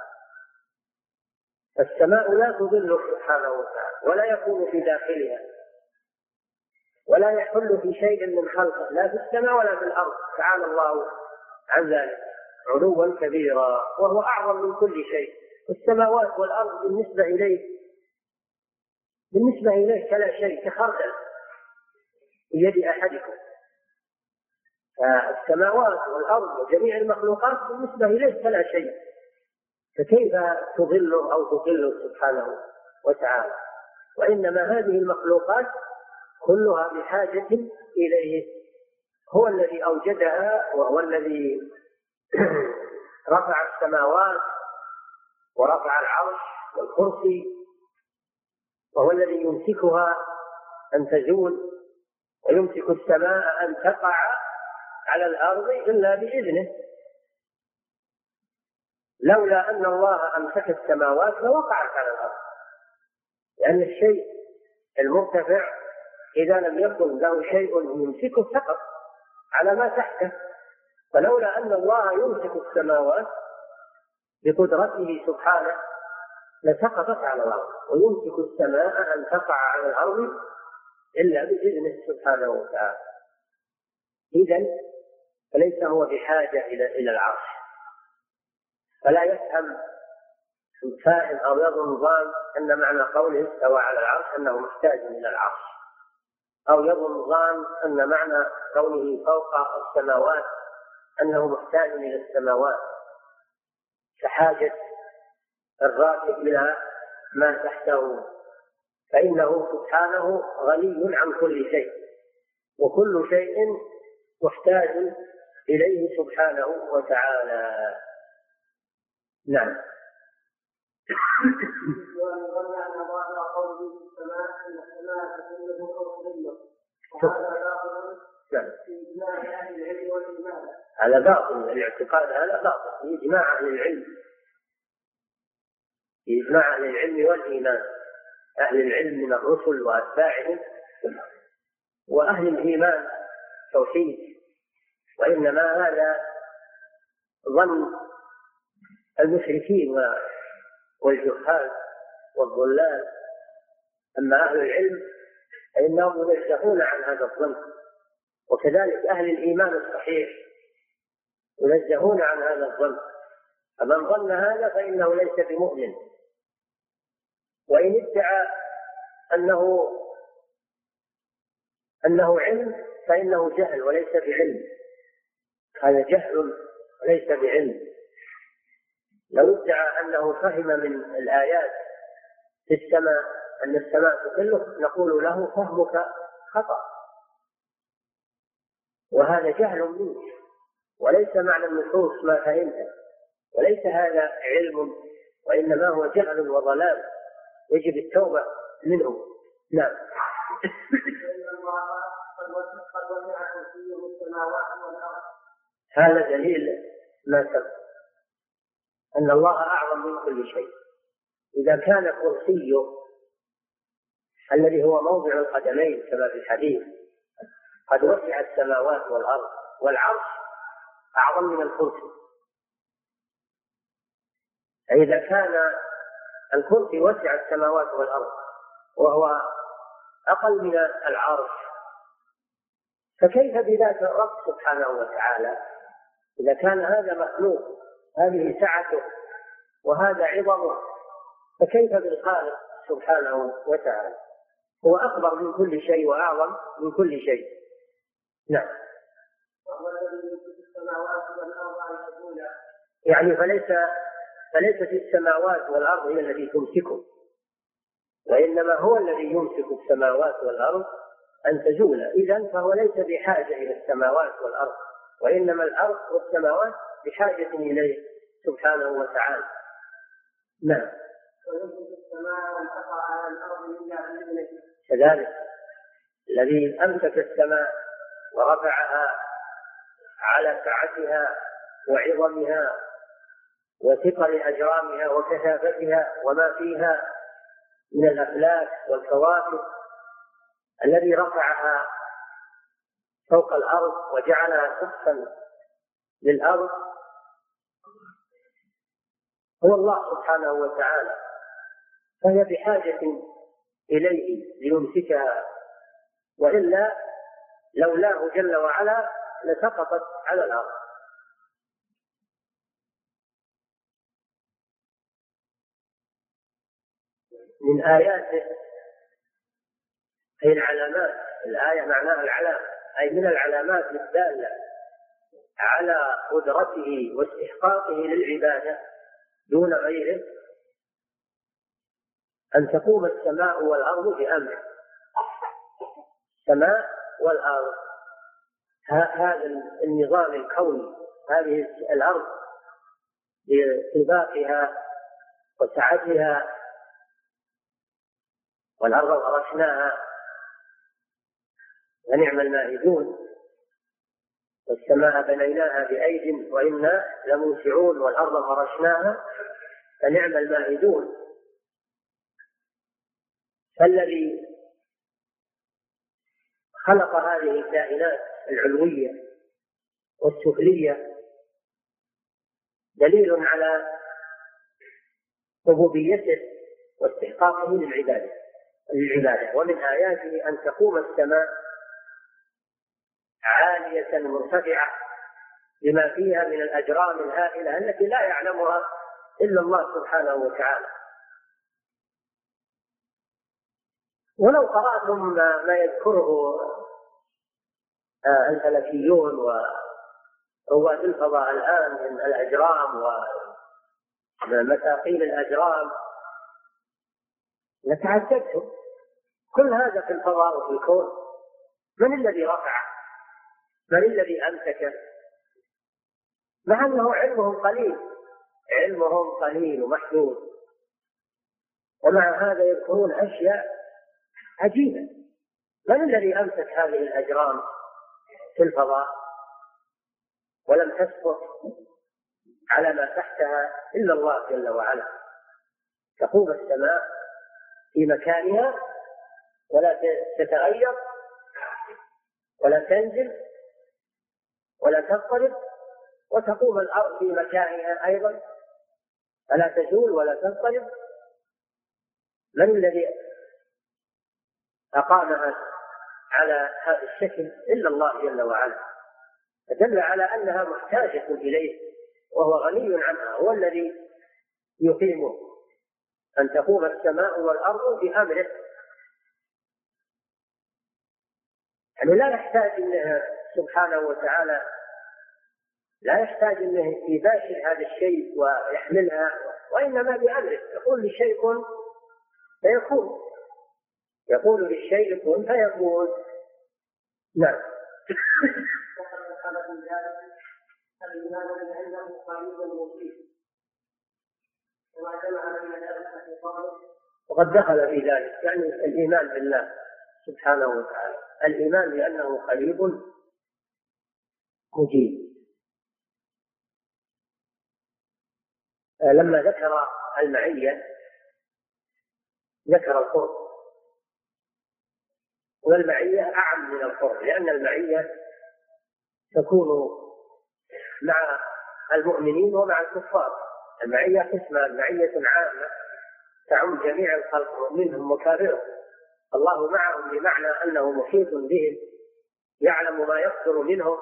السماء لا تضل سبحانه وتعالى ولا يكون في داخلها ولا يحل في شيء من خلقه لا في السماء ولا في الأرض. تعالى الله عن ذلك. علوا كبيرا وهو أعظم من كل شيء. السماوات والأرض بالنسبة إليه بالنسبة إليه كلا شيء كخردل في يد أحدكم. فالسماوات والأرض وجميع المخلوقات بالنسبة إليه كلا شيء. فكيف تضله أو تضله سبحانه وتعالى؟ وإنما هذه المخلوقات كلها بحاجة إليه. هو الذي أوجدها وهو الذي رفع السماوات ورفع العرش والكرسي وهو الذي يمسكها أن تزول ويمسك السماء أن تقع على الأرض إلا بإذنه. لولا أن الله أمسك السماوات لوقعت على الأرض. لأن الشيء المرتفع إذا لم يكن له شيء يمسكه سقط على ما تحته. فلولا أن الله يمسك السماوات بقدرته سبحانه لسقطت على الأرض ويمسك السماء أن تقع على الأرض إلا بإذنه سبحانه وتعالى. إذا فليس هو بحاجة إلى إلى العرش. فلا يفهم فاهم أو يظن ظان أن معنى قوله استوى على العرش أنه محتاج إلى العرش. أو يظن ظان أن معنى كونه فوق السماوات أنه محتاج إلى السماوات كحاجة الراكب إلى ما تحته فإنه سبحانه غني عن كل شيء وكل شيء محتاج إليه سبحانه وتعالى. نعم. نعم. على باطل الاعتقاد هذا باطل. في إجماع أهل العلم. في إجماع أهل العلم والإيمان. أهل العلم من الرسل وأتباعهم. وأهل الإيمان توحيد. وإنما هذا ظن المشركين والجهال والضلال. أما أهل العلم فإنهم ينزهون عن هذا الظن. وكذلك أهل الإيمان الصحيح. ينزهون عن هذا الظن. فمن ظن هذا فإنه ليس بمؤمن. وإن ادعى أنه أنه علم فإنه جهل وليس بعلم. هذا جهل وليس بعلم. لو ادعى أنه فهم من الآيات في السماء أن السماء تكله نقول له فهمك خطأ. وهذا جهل منك. وليس معنى النصوص ما فهمت وليس هذا علم وإنما هو جهل وضلال يجب التوبة منه. نعم. هذا دليل ما سبق. أن الله أعظم من كل شيء. إذا كان كرسيه الذي هو موضع القدمين كما في الحديث قد وسع السماوات والأرض والعرش أعظم من الكرسي فإذا كان الكرسي وسع السماوات والأرض وهو أقل من العرش فكيف بذات الرب سبحانه وتعالى؟ إذا كان هذا مخلوق هذه سعته وهذا عظمه فكيف بالخالق سبحانه وتعالى؟ هو أكبر من كل شيء وأعظم من كل شيء. نعم. يعني فليس فليست السماوات والأرض هي التي تمسكه. وإنما هو الذي يمسك السماوات والأرض أن تزول إذا فهو ليس بحاجة إلى السماوات والأرض. وإنما الأرض والسماوات بحاجة إليه سبحانه وتعالى. نعم. كذلك. الذي أمسك السماء ورفعها على سعتها وعظمها وثقل أجرامها وكثافتها وما فيها من الأفلاك والكواكب الذي رفعها فوق الأرض وجعلها سقفا للأرض هو الله سبحانه وتعالى. فهي بحاجة إليه ليمسكها. وإلا لولاه جل وعلا لسقطت على الأرض. من آياته أي العلامات الآية معناها العلامة أي من العلامات الدالة على قدرته واستحقاقه للعبادة دون غيره؟ أن تقوم السماء والأرض بأمره. السماء والأرض. هذا النظام الكوني. هذه الأرض بطباقها وسعتها والأرض غرسناها فنعم المائدون والسماء بنيناها بأيد وإنا لموسعون والأرض فرشناها فنعم المائدون فالذي خلق هذه الكائنات العلوية والسفلية دليل على ربوبيته واستحقاقه للعبادة للعبادة ومن آياته أن تقوم السماء عالية مرتفعة بما فيها من الأجرام الهائلة التي لا يعلمها إلا الله سبحانه وتعالى. ولو قرأتم ما, يذكره الفلكيون ورواد الفضاء الآن من الأجرام ومثاقيل الأجرام. لتعجبتم كل هذا في الفضاء وفي الكون. من الذي رفعه؟ من الذي أمسكه؟ مع أنه علمهم قليل. علمهم قليل ومحدود. ومع هذا يذكرون أشياء عجيبة. من الذي أمسك هذه الأجرام؟ في الفضاء ولم تسقط على ما تحتها إلا الله جل وعلا. تقوم السماء في مكانها ولا وتقوم الأرض في مكانها أيضا. فلا تزول ولا تضطرب من الذي أقامها على هذا الشكل إلا الله جل وعلا. فدل على أنها محتاجة إليه وهو غني عنها هو الذي يقيمه. أن تقوم السماء والأرض بأمره. يعني لا يحتاج انها سبحانه وتعالى. لا يحتاج انه يباشر هذا الشيء ويحملها وإنما بأمره. يقول للشيء كن فيكون يقول للشيء كن فيكون. نعم. وقد دخل في ذلك يعني الإيمان بالله سبحانه وتعالى. الإيمان بأنه قريب مجيب. آه، لما ذكر المعية ذكر القرب والمعية أعم من القرب لأن المعية تكون مع المؤمنين ومع الكفار. المعية قسمان معية عامة تعم جميع الخلق منهم وكافرهم الله معهم بمعنى أنه محيط بهم يعلم ما يصدر منهم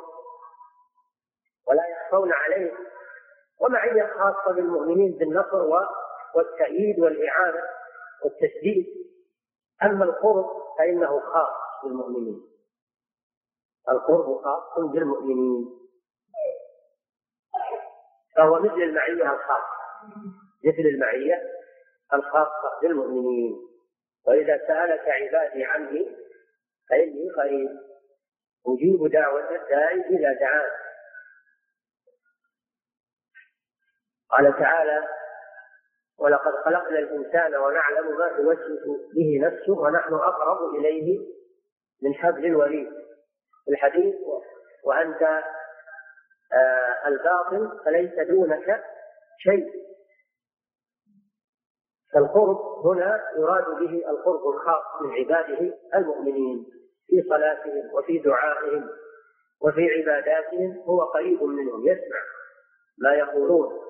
ولا يخفون عليه ومعية خاصة بالمؤمنين بالنصر والتأييد والإعانة والتسديد أما القرب فإنه خاص بالمؤمنين. القرب خاص بالمؤمنين. فهو مثل المعية الخاصة. مثل المعية الخاصة بالمؤمنين. وإذا سألك عبادي عني فإني قريب. أجيب دعوة الداعي إذا دعان قال تعالى ولقد خلقنا الإنسان ونعلم ما توسوس به نفسه ونحن أقرب إليه من حبل الوريد الحديث وأنت آه الباطل فليس دونك شيء. فالقرب هنا يراد به القرب الخاص من عباده المؤمنين في صلاتهم وفي دعائهم وفي عباداتهم هو قريب منهم يسمع ما يقولون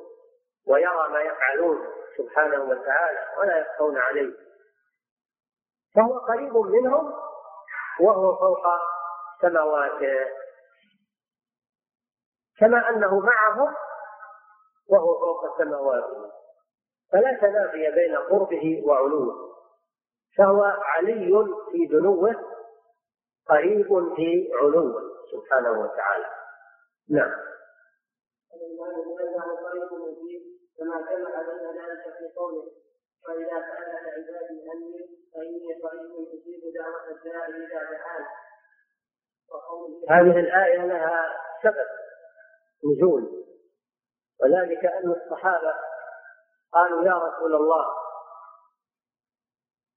ويرى ما يفعلون. سبحانه وتعالى ولا يخفون عليه. فهو قريب منهم وهو فوق سماواته كما أنه معهم وهو فوق سماواته فلا تنافي بين قربه وعلوه. فهو علي في دنوه قريب في علوه سبحانه وتعالى. نعم. كما جمع بين ذلك في قوله واذا سالك عبادي عني فإني قريب أجيب دعوة الداعي اذا دعان هذه الآية لها سبب نزول. وذلك أن الصحابة قالوا يا رسول الله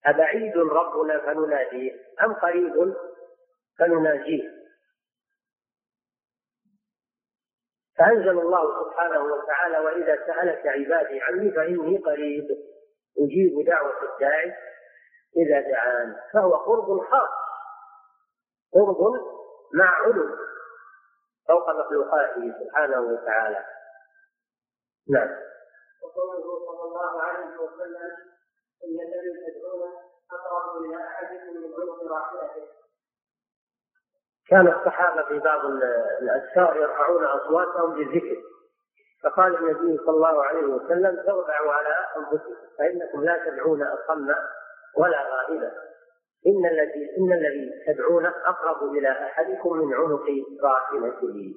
أبعيد ربنا فنناديه؟ أم قريب فنناجيه؟ فأنزل الله سبحانه وتعالى وإذا سألك عبادي عني فإني قريب أجيب دعوة الداعي إذا دعان فهو قرب خاص قرب مع علو فوق مخلوقاته سبحانه وتعالى. نعم. وقوله صلى الله عليه وسلم إن الذي تدعون أقرب إلى أحدكم من عنق راحلته. كان الصحابة في بعض الأذكار يرفعون أصواتهم بالذكر فقال النبي صلى الله عليه وسلم ارفعوا على أنفسكم فإنكم لا تدعون أصم ولا غائبا إن الذي إن الذي تدعون أقرب إلى أحدكم من عنق راحلته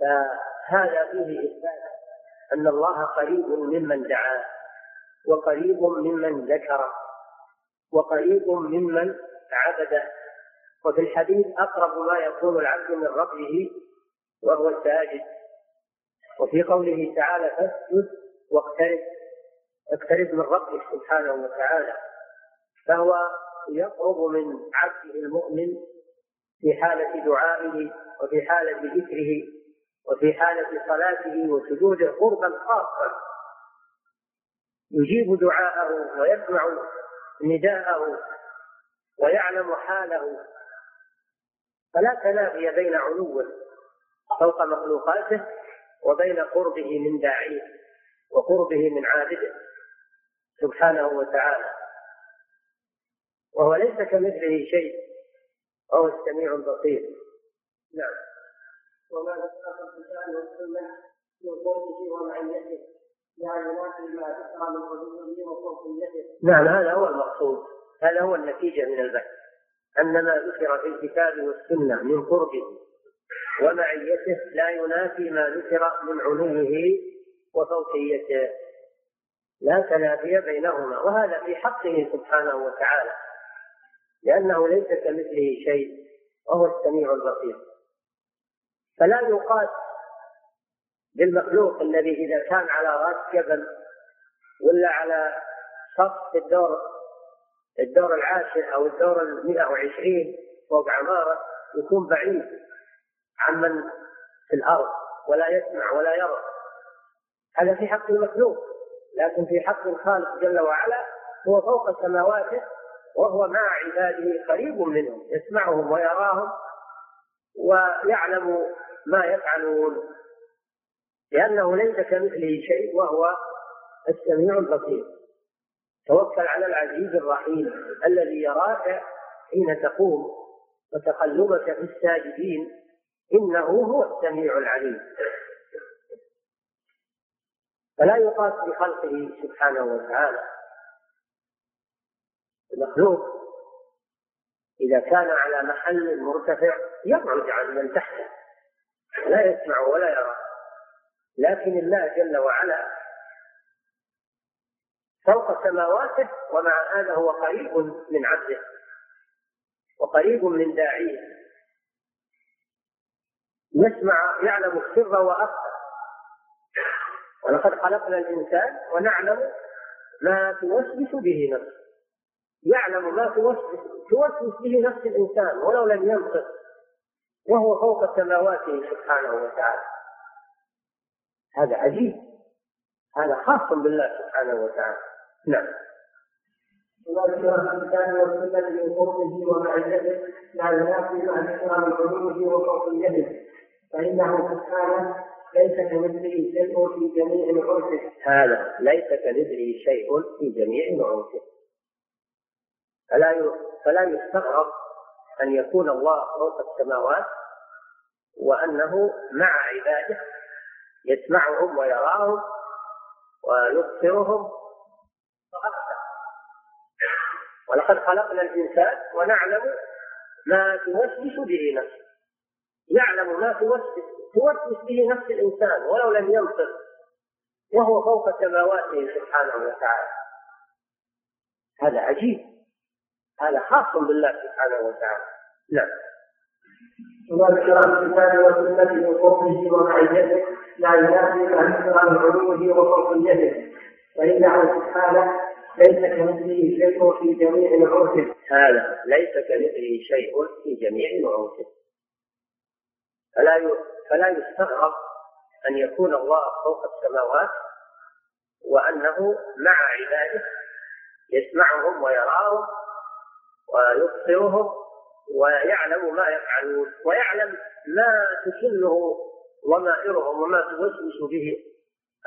فهذا فيه إثبات أن الله قريب ممن دعاه وقريب ممن ذكره وقريب ممن عبده. وفي الحديث أقرب ما يكون العبد من ربه وهو ساجد وفي قوله تعالى فاسجد واقترب اقترب من ربك سبحانه وتعالى. فهو يقرب من عبده المؤمن في حالة دعائه وفي حالة ذكره وفي حالة صلاته وسجوده قربا خاصا. يجيب دعاءه ويسمع نداءه ويعلم حاله فلا تنافي بين علوه فوق مخلوقاته وبين قربه من داعيه وقربه من عابده سبحانه وتعالى. وهو ليس كمثله شيء وهو السميع البصير. نعم. وما ذكر الكتاب والسنة من قوله ومعيته. يعني ما ذكر من حدوده وفوقيته نعم هذا هو المقصود. هذا هو النتيجة من البحث. أن ما ذكر في الكتاب والسنة من قربه ومعيته لا ينافي ما ذكر من علوه وفوقيته. لا تنافي بينهما وهذا في حقه سبحانه وتعالى لأنه ليس كمثله شيء وهو السميع البصير. فلا يقاس بالمخلوق الذي إذا كان على رأس جبل ولا على سقف الدور الدور العاشر أو الدور المئة وعشرين فوق عمارة يكون بعيد عمن في الأرض ولا يسمع ولا يرى. هذا في حق المخلوق لكن في حق الخالق جل وعلا هو فوق سماواته وهو مع عباده قريب منهم يسمعهم ويراهم ويعلم ما يفعلون. لأنه ليس كمثله شيء وهو السميع البصير. توكل على العزيز الرحيم الذي يراك حين تقوم وتقلبك في الساجدين إنه هو السميع العليم. فلا يقاس بخلقه سبحانه وتعالى. المخلوق إذا كان على محل مرتفع يبعد عن من تحته. لا يسمع ولا يرى. لكن الله جل وعلا فوق سماواته ومع هذا هو قريب من عبده وقريب من داعيه. يسمع يعلم السر وأخفى. ولقد خلقنا الإنسان ونعلم ما توسوس به نفسه. يعلم ما توسوس توسوس به نفس الإنسان ولو لم ينطق. وهو فوق سماواته سبحانه وتعالى. هذا عجيب. هذا خاص بالله سبحانه وتعالى. نعم. وذلك الكتاب والسنة من قربه ومعيته لا ينافي ما ذكر من علومه وفوقيته فإنه سبحانه ليس كمثله شيء في جميع نعوته. هذا ليس كمثله شيء في جميع نعوته. فلا فلا يستغرب أن يكون الله فوق السماوات وأنه مع عباده يسمعهم ويراهم ويبصرهم ولقد خلقنا الإنسان ونعلم ما توسوس به نفسه. يعلم ما توسوس توسوس به نفس الإنسان ولو لم ينطق وهو فوق سماواته سبحانه وتعالى. هذا عجيب. هذا خاص بالله سبحانه وتعالى. نعم. وذلك في الكتاب والسنة من قربه ومعيته لا ينافي من علوه وفوقيته فإنه سبحانه ليس كمثله شيء في جميع نعوته هذا ليس كمثله شيء في جميع نعوته فلا فلا يستغرب أن يكون الله فوق السماوات وأنه مع عباده يسمعهم ويراهم ويبصرهم ويعلم ما يفعلون ويعلم ما تكله ضمائرهم وما توسوس به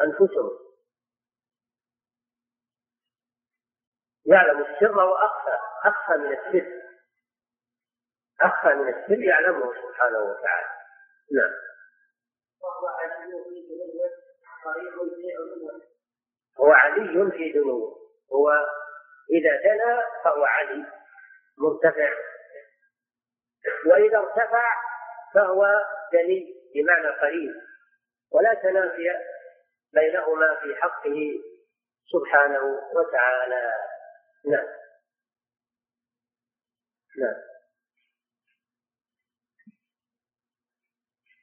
أنفسهم. يعلم السر وأخفى أخفى من السر. أخفى من السر يعلمه سبحانه وتعالى. نعم. وهو علي في دنوه قريب في هو علي في دنوه هو إذا دنا فهو علي. مرتفع. وإذا ارتفع فهو دني بمعنى قريب. ولا تنافي بينهما في حقه سبحانه وتعالى. نعم. نعم.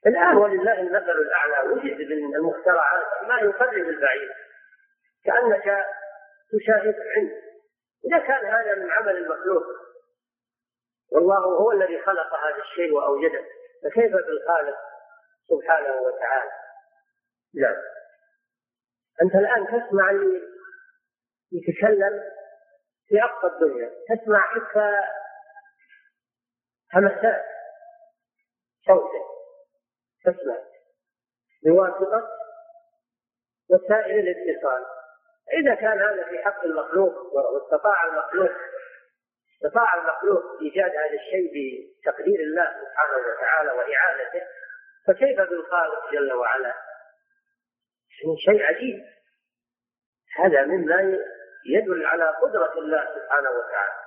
الآن ولله المثل الأعلى. وجد من المخترعات ما يقرب البعيد كأنك تشاهد عنه إذا كان هذا من عمل المخلوق والله هو الذي خلق هذا الشيء وأوجده. فكيف بالخالق سبحانه وتعالى؟ نعم. أنت الآن تسمع يتكلم في أقصى الدنيا. تسمع حتى همسات. صوته تسمع. بواسطة وسائل الاتصال. إذا كان هذا في حق المخلوق واستطاع المخلوق استطاع المخلوق إيجاد هذا الشيء بتقدير الله سبحانه وتعالى وإعانته فكيف بالخالق جل وعلا؟ شيء عجيب. هذا مما يدل على قدرة الله سبحانه وتعالى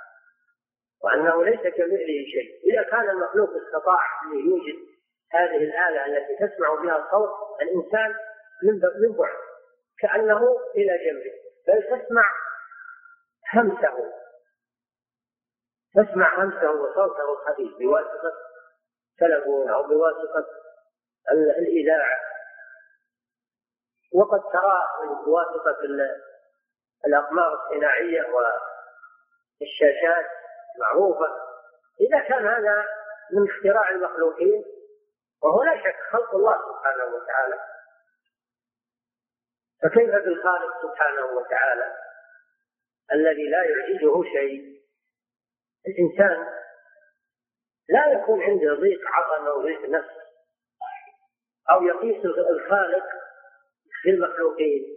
وأنه ليس كمثله شيء. إذا كان المخلوق استطاع أن يوجد هذه الآلة التي تسمع بها الصوت الإنسان من بعد كأنه إلى جنبه. بل تسمع همسه تسمع همسه وصوته الخفيف بواسطة تلفون أو بواسطة الإذاعة. وقد ترى بواسطة الأقمار الصناعية والشاشات معروفة. إذا كان هذا من اختراع المخلوقين وهو لا شك خلق الله سبحانه وتعالى. فكيف بالخالق سبحانه وتعالى الذي لا يعجزه شيء؟ الإنسان لا يكون عنده ضيق عظمة وضيق نفس أو يقيس الخالق بالمخلوقين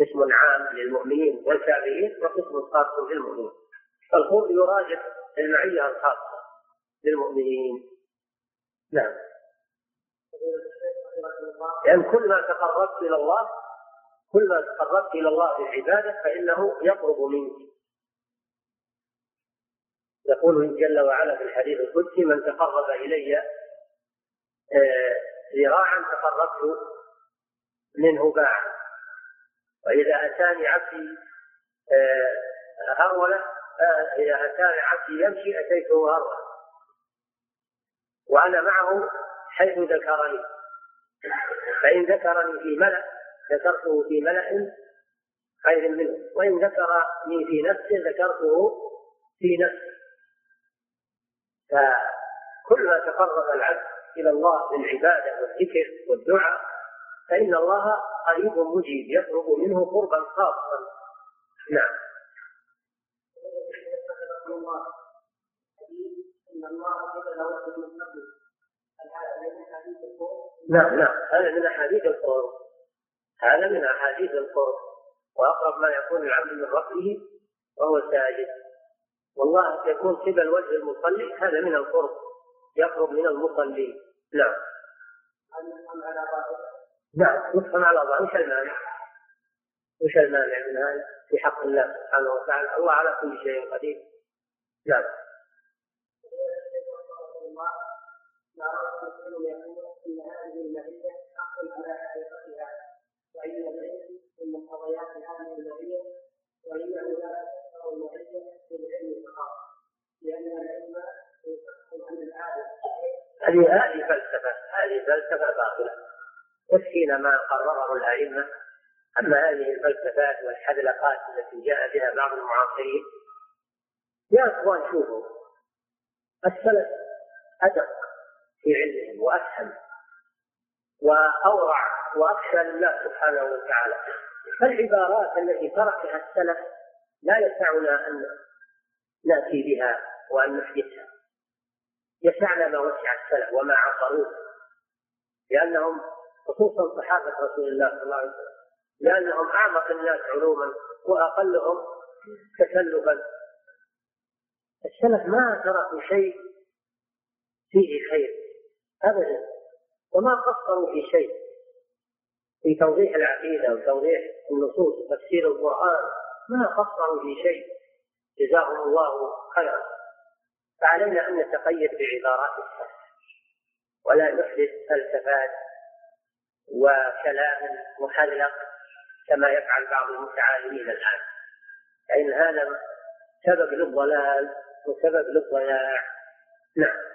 قسم عام للمؤمنين والكافرين وقسم خاص للمؤمنين. فالقرب يراجع المعية الخاصة للمؤمنين. نعم. لأن يعني كل ما تقربت إلى الله كل ما تقربت إلى الله بالعبادة فإنه يقرب منك. يقول جل وعلا في الحديث القدسي من تقرب إلي آه، ذراعا تقربت منه باعا. وإذا أتاني عبدي آه، هرولة إذا أتاني عبدي يمشي أتيته هرولة. وأنا معه حيث ذكرني. فإن ذكرني في ملأ ذكرته في ملأ خير منه. وإن ذكرني في نفسه ذكرته في نفسه. فكل ما تقرب العبد إلى الله بالعبادة والذكر والدعاء فإن الله قريب مجيب يطلب منه قربا خاصا. نعم. نعم نعم. هذا من أحاديث القرب هذا من أحاديث القرب وأقرب ما يكون العبد من ربه وهو ساجد. والله يكون قبل وجه المصلي هذا من القرب. يقرب من المصلي. نعم. نعم نفهم على الله وش المانع؟ وش المانع من هذا في حق الله سبحانه وتعالى. الله على كل شيء قدير. نعم هذه هذه العالم هذه فلسفة باطلة. يكفينا ما قرره الأئمة. أما هذه الفلسفات والحذلقات التي جاء بها بعض المعاصرين يا أخوان شوفوا السلف أدق في علمهم وأفهم وأورع وأخشى لله سبحانه وتعالى. فالعبارات التي تركها السلف لا يسعنا أن نأتي بها وأن نحدثها. يسعنا ما وسع السلف وما عصروه لأنهم خصوصا صحابة رسول الله صلى الله عليه وسلم. لأنهم أعمق الناس علوما وأقلهم تكلفا. السلف ما تركوا شيء فيه خير ابدا وما قصروا في شيء. في توضيح العقيدة وتوضيح النصوص وتفسير القرآن ما قصروا في شيء. جزاهم الله خيرا. فعلينا أن نتقيد بعبارات السلف ولا نحدث فلسفات وكلام محلق كما يفعل بعض المتعالمين الآن. فإن هذا سبب للضلال وسبب للضياع. نعم.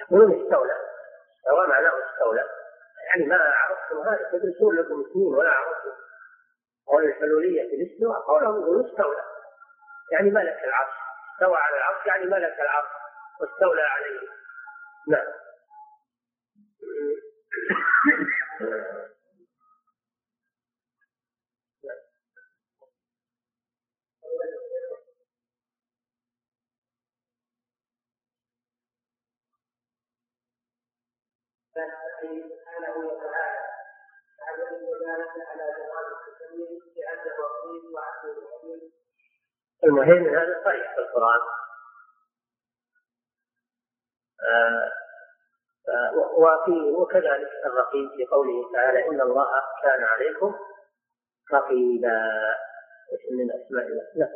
يقولون استولى. استوى معناه استولى. يعني ما عرفتم هذا تدرسون لكم سنين ولا عرفتم. قول الحلولية في الاستواء قولهم يقولون استولى. يعني ملك العرش. استوى على العرش يعني ملك العرش واستولى عليه. نعم. سبحانه وتعالى يدل ذلك المهم هذا صريح في القرآن. آه وفي وكذلك الرقيب في قوله تعالى إن الله كان عليكم رقيبا. من أسماء الله؟ نعم.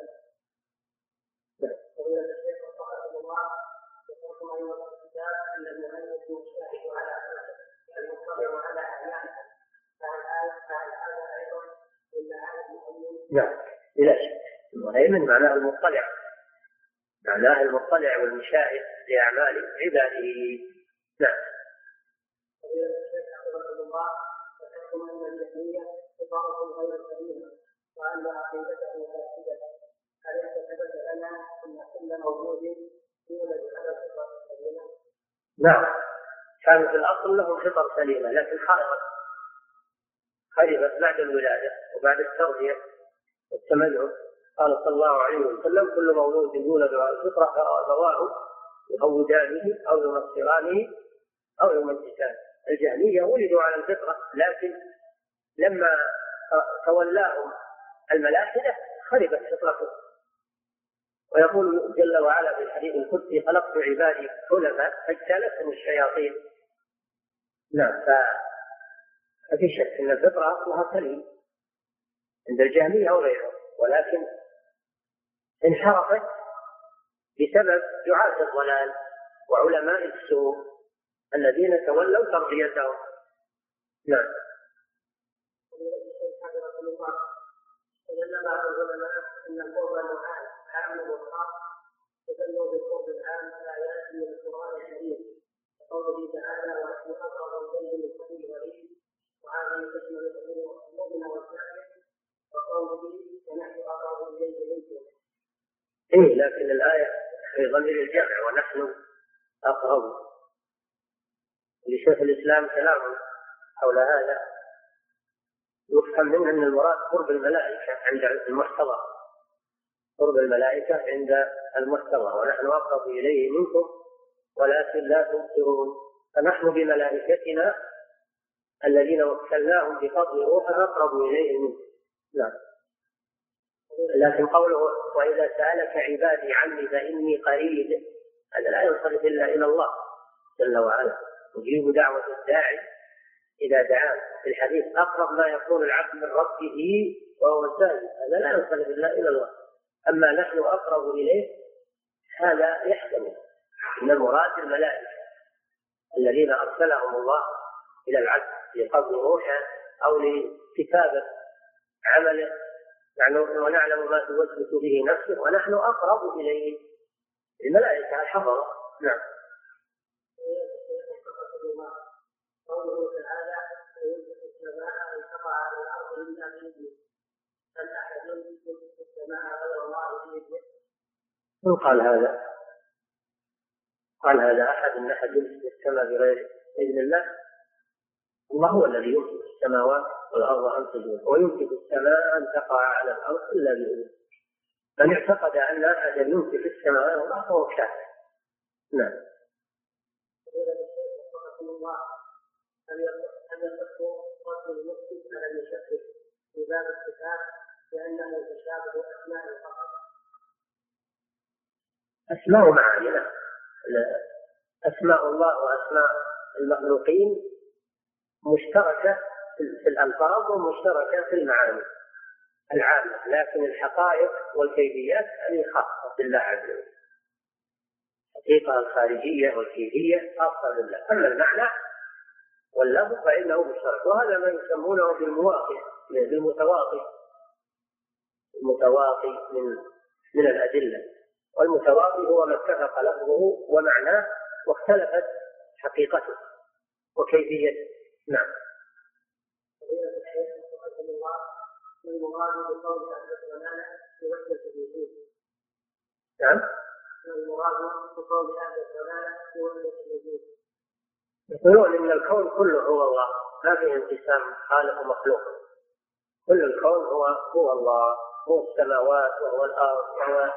نعم. بلا شك المهيمن معناه المطلع. معناه المطلع والمشاهد لأعمال عباده. نعم؟ نعم. كان في الأصل له فطر سليمة لكن خربت خربت بعد الولادة وبعد التربية والتمدن قال صلى الله عليه وسلم كل مولود يولد على الفطرة فأبواه يهودانه أو ينصرانه أو يمجسانه. الجهمية ولدوا على الفطرة لكن لما تولاهم الملاحدة خربت فطرتهم ويقول جل وعلا في الحديث القدسي خلقت عبادي حلفاء فاجتالتهم الشياطين. نعم ففي شك إن الفطرة اصلها سليم عند الجهمية أو غيرهم ولكن انحرفت بسبب دعاة الضلال وعلماء السوء الذين تولوا تربيتهم نعم. استدل بعض العلماء ان القرب عام وخاص بالقرب العام من القران كقوله تعالى ونحن اقرب اليه من كل ولي وهذه تشمل المؤمن والكافر وقوله ونحن أقرب اليه منكم. إيه لكن الآية في ضمير الجمع ونحن أقرب. لشيخ الإسلام كلام حول هذا. يفهم منه أن المراد قرب الملائكة عند المحتضر. قرب الملائكة عند المحتضر ونحن أقرب إليه منكم ولكن لا تبصرون. فنحن بملائكتنا الذين وكلناهم بفضل روحه أقرب إليه منكم. نعم. لكن قوله وإذا سألك عبادي عني فإني قريب هذا لا ينصرف إلا إلى الله جل وعلا. يجيب دعوة الداعي إذا دعاه. في الحديث أقرب ما يكون العبد من ربه وهو ساجد هذا لا ينصرف إلا إلى الله. أما نحن أقرب إليه هذا يحتمل. من المراد الملائكة الذين أرسلهم الله إلى العبد لقبض روحه أو لكتابة عمله. ونعلم ما توسوس به نفسه ونحن أقرب إليه الملائكة الحضرة نعم قوله تعالى السماء ان تقع على الأرض الا هل احد السماء غير الله؟ من قال هذا؟ قال هذا أحد ان أحد يمسك السماء بغير إذن الله الله هو الذي يمسك السماوات والأرض أن تزول ويمسك السماء أن تقع على الأرض إلا بإذنه. من اعتقد أن احدا يمسك السماء والأرض فهو كافر. نعم. أن على المشكك في باب لأنه تشابه أسماء فقط أسماء معاني أسماء الله وأسماء المخلوقين مشتركة في الألفاظ ومشتركة في المعاني. العامة لكن الحقائق والكيفيات هذه خاصة بالله عز وجل. الحقيقة الخارجية والكيفية خاصة بالله. أما المعنى واللفظ فإنه مشترك. وهذا ما يسمونه بالمواقع بالمتواقي المتواقي من من الأدلة. والمتواقي هو ما اتفق لفظه ومعناه واختلفت حقيقته وكيفيته. نعم. بقول أهل في الوجود نعم. بقول أهل في الوجود يقولون إن الكون كله هو الله. ما فيه انقسام خالق ومخلوق. كل الكون هو هو الله. هو السماوات وهو الأرض وهو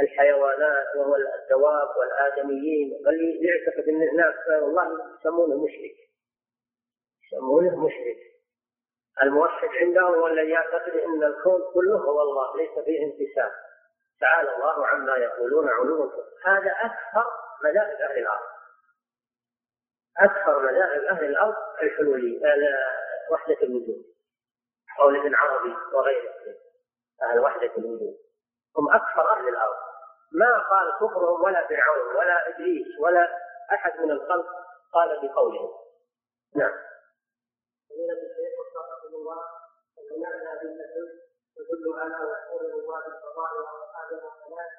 الحيوانات وهو الدواب والآدميين. اللي يعتقد إن هناك الله يسمونه مشرك. يسمونه مشرك. الموحد عندهم هو الذي يعتقد إن الكون كله هو الله ليس فيه انقسام تعالى الله عما يقولون علوا هذا أكثر مذاهب أهل الأرض. أكثر مذاهب أهل الأرض الحلولي وحدة الوجود. قول ابن عربي وغيره أهل وحدة الوجود. هم أكثر أهل الأرض. ما قال كفرهم ولا فرعون ولا إبليس ولا أحد من الخلق قال بقولهم نعم. الله ومعنى بالنسل تدل على وصول الله الفضاء واصحاب الصلاه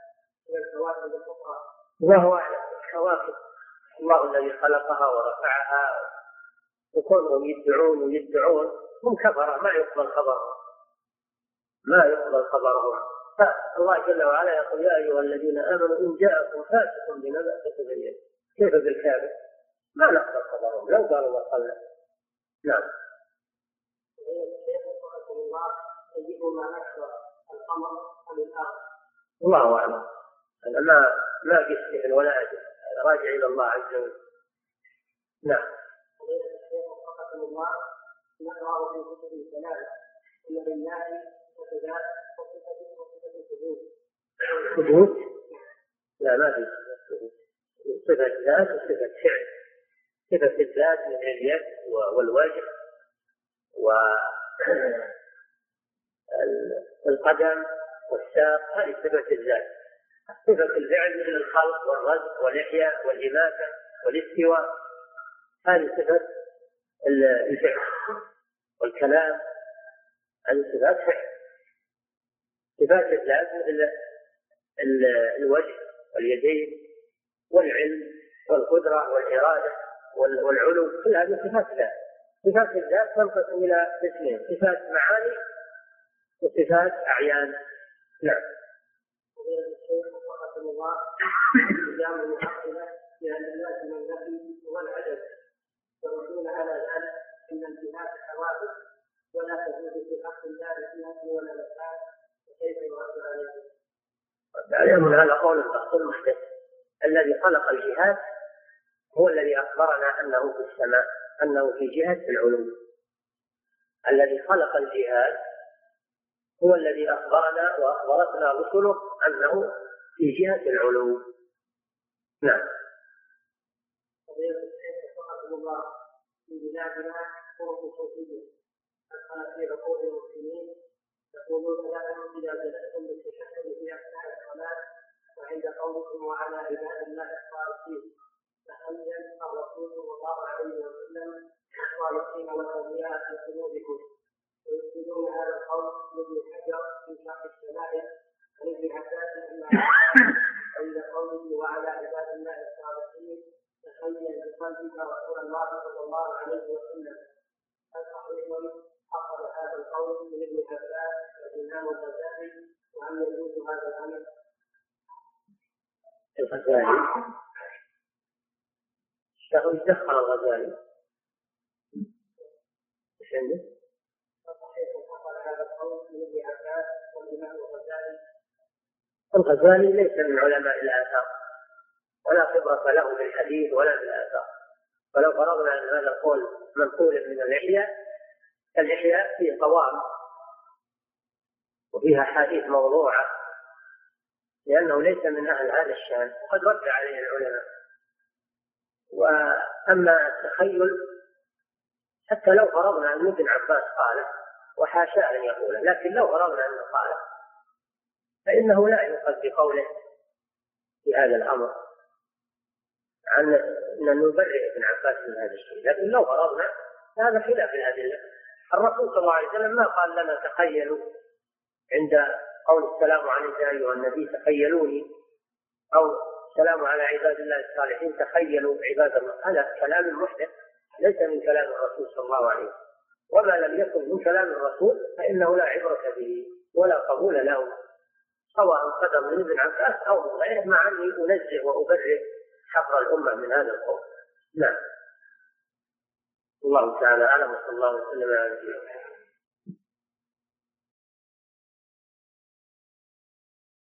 إلى الكواكب الأخرى. وهو اعلم الكواكب الله الذي خلقها ورفعها. وكونهم يدعون ويدعون هم كفرة ما يقبل خبرهم ما يقبل خبرهم فالله جل وعلا يقول يا أيها الذين آمنوا إن جاءكم فاسق بنبأ فتبين كيف بالكافر؟ ما نقبل خبرهم. لو قالوا وصلنا نعم. ايهما أكثر القمر ام؟ الله أعلم. أنا ما ما قست ولا أدري. راجع إلى الله عز وجل. نعم. الله نقرا في كتب الكلام ان ثبوت؟ لا ما في صفة ذات وصفة فعل. صفة الذات من اليد والوجه. و القدم والساق هذه صفة الذات صفة الفعل مثل الخلق والرزق والإحياء والإماتة والاستواء. هذه صفة الفعل والكلام. هذه صفات فعل. صفات الذات مثل الوجه واليدين والعلم والقدرة والإرادة والعلو. كل هذه صفات ذات صفات الذات تنقسم إلى قسمين صفات معاني وصفات أعيان. نعم. الله التزام المعقلة لأن الناس من النفي والعدد يردون على ذلك أن انتهاء الحوادث ولا تجوز في حق الله فيها ولا مكان وكيف يرد عليه؟ عليهم هذا قول الشخص المحدث. الذي خلق الجهاد هو الذي أخبرنا أنه في السماء. أنه في جهة العلو الذي خلق الجهاد هو الذي أخبرنا وأخبرتنا رسله أنه في جهة العلو نعم. في بلادنا طرق صوفية أدخل في عقول المسلمين يقولون لهم إذا جلستم بالتشهد في أثناء الصلاة وعند قولكم وعلى عباد الله الصالحين. تخيل الرسول صلى الله عليه وسلم الصالحين والاولياء في قلوبكم ويسجدون هذا القول لابن حجر في شرح الشمائل عن ابن عباس عند قوله وعلى عباد الله الصالحين تخيل بقلبك رسول الله صلى الله عليه وسلم هل صحيح حصل هذا القول من ابن والإمام الغزالي وهل يجوز هذا الأمر؟ الغزالي له دخل الغزالي. إيش عنده؟ الغزالي ليس من علماء الآثار ولا خبرة له بالحديث ولا بالآثار ولو فرضنا أن هذا القول منقول من اللحية اللحية فيه قوام وفيها حديث موضوعة لأنه ليس من أهل هذا الشأن وقد رد عليه العلماء. وأما التخيل حتى لو فرضنا أن ابن عباس قاله وحاشا أن يقوله لكن لو فرضنا أنه قاله فإنه لا يؤخذ بقوله في هذا الأمر عن أن نبرئ ابن عباس من هذا الشيء. لكن لو فرضنا هذا خلاف الأدلة. الرسول صلى الله عليه وسلم ما قال لنا تخيلوا عند قول السلام عليك أيها النبي تخيلوني أو السلام على عباد الله الصالحين. تخيلوا عباد الله هذا كلام محدث ليس من كلام الرسول صلى الله عليه وسلم. وما لم يكن من كلام الرسول فإنه لا عبرة به ولا قبول له سواء قدر من ابن عباس أو من غيره مع أني أنزه وأبرئ حق الأمة من هذا القول. نعم. الله تعالى أعلم وصلى الله وسلم على نبينا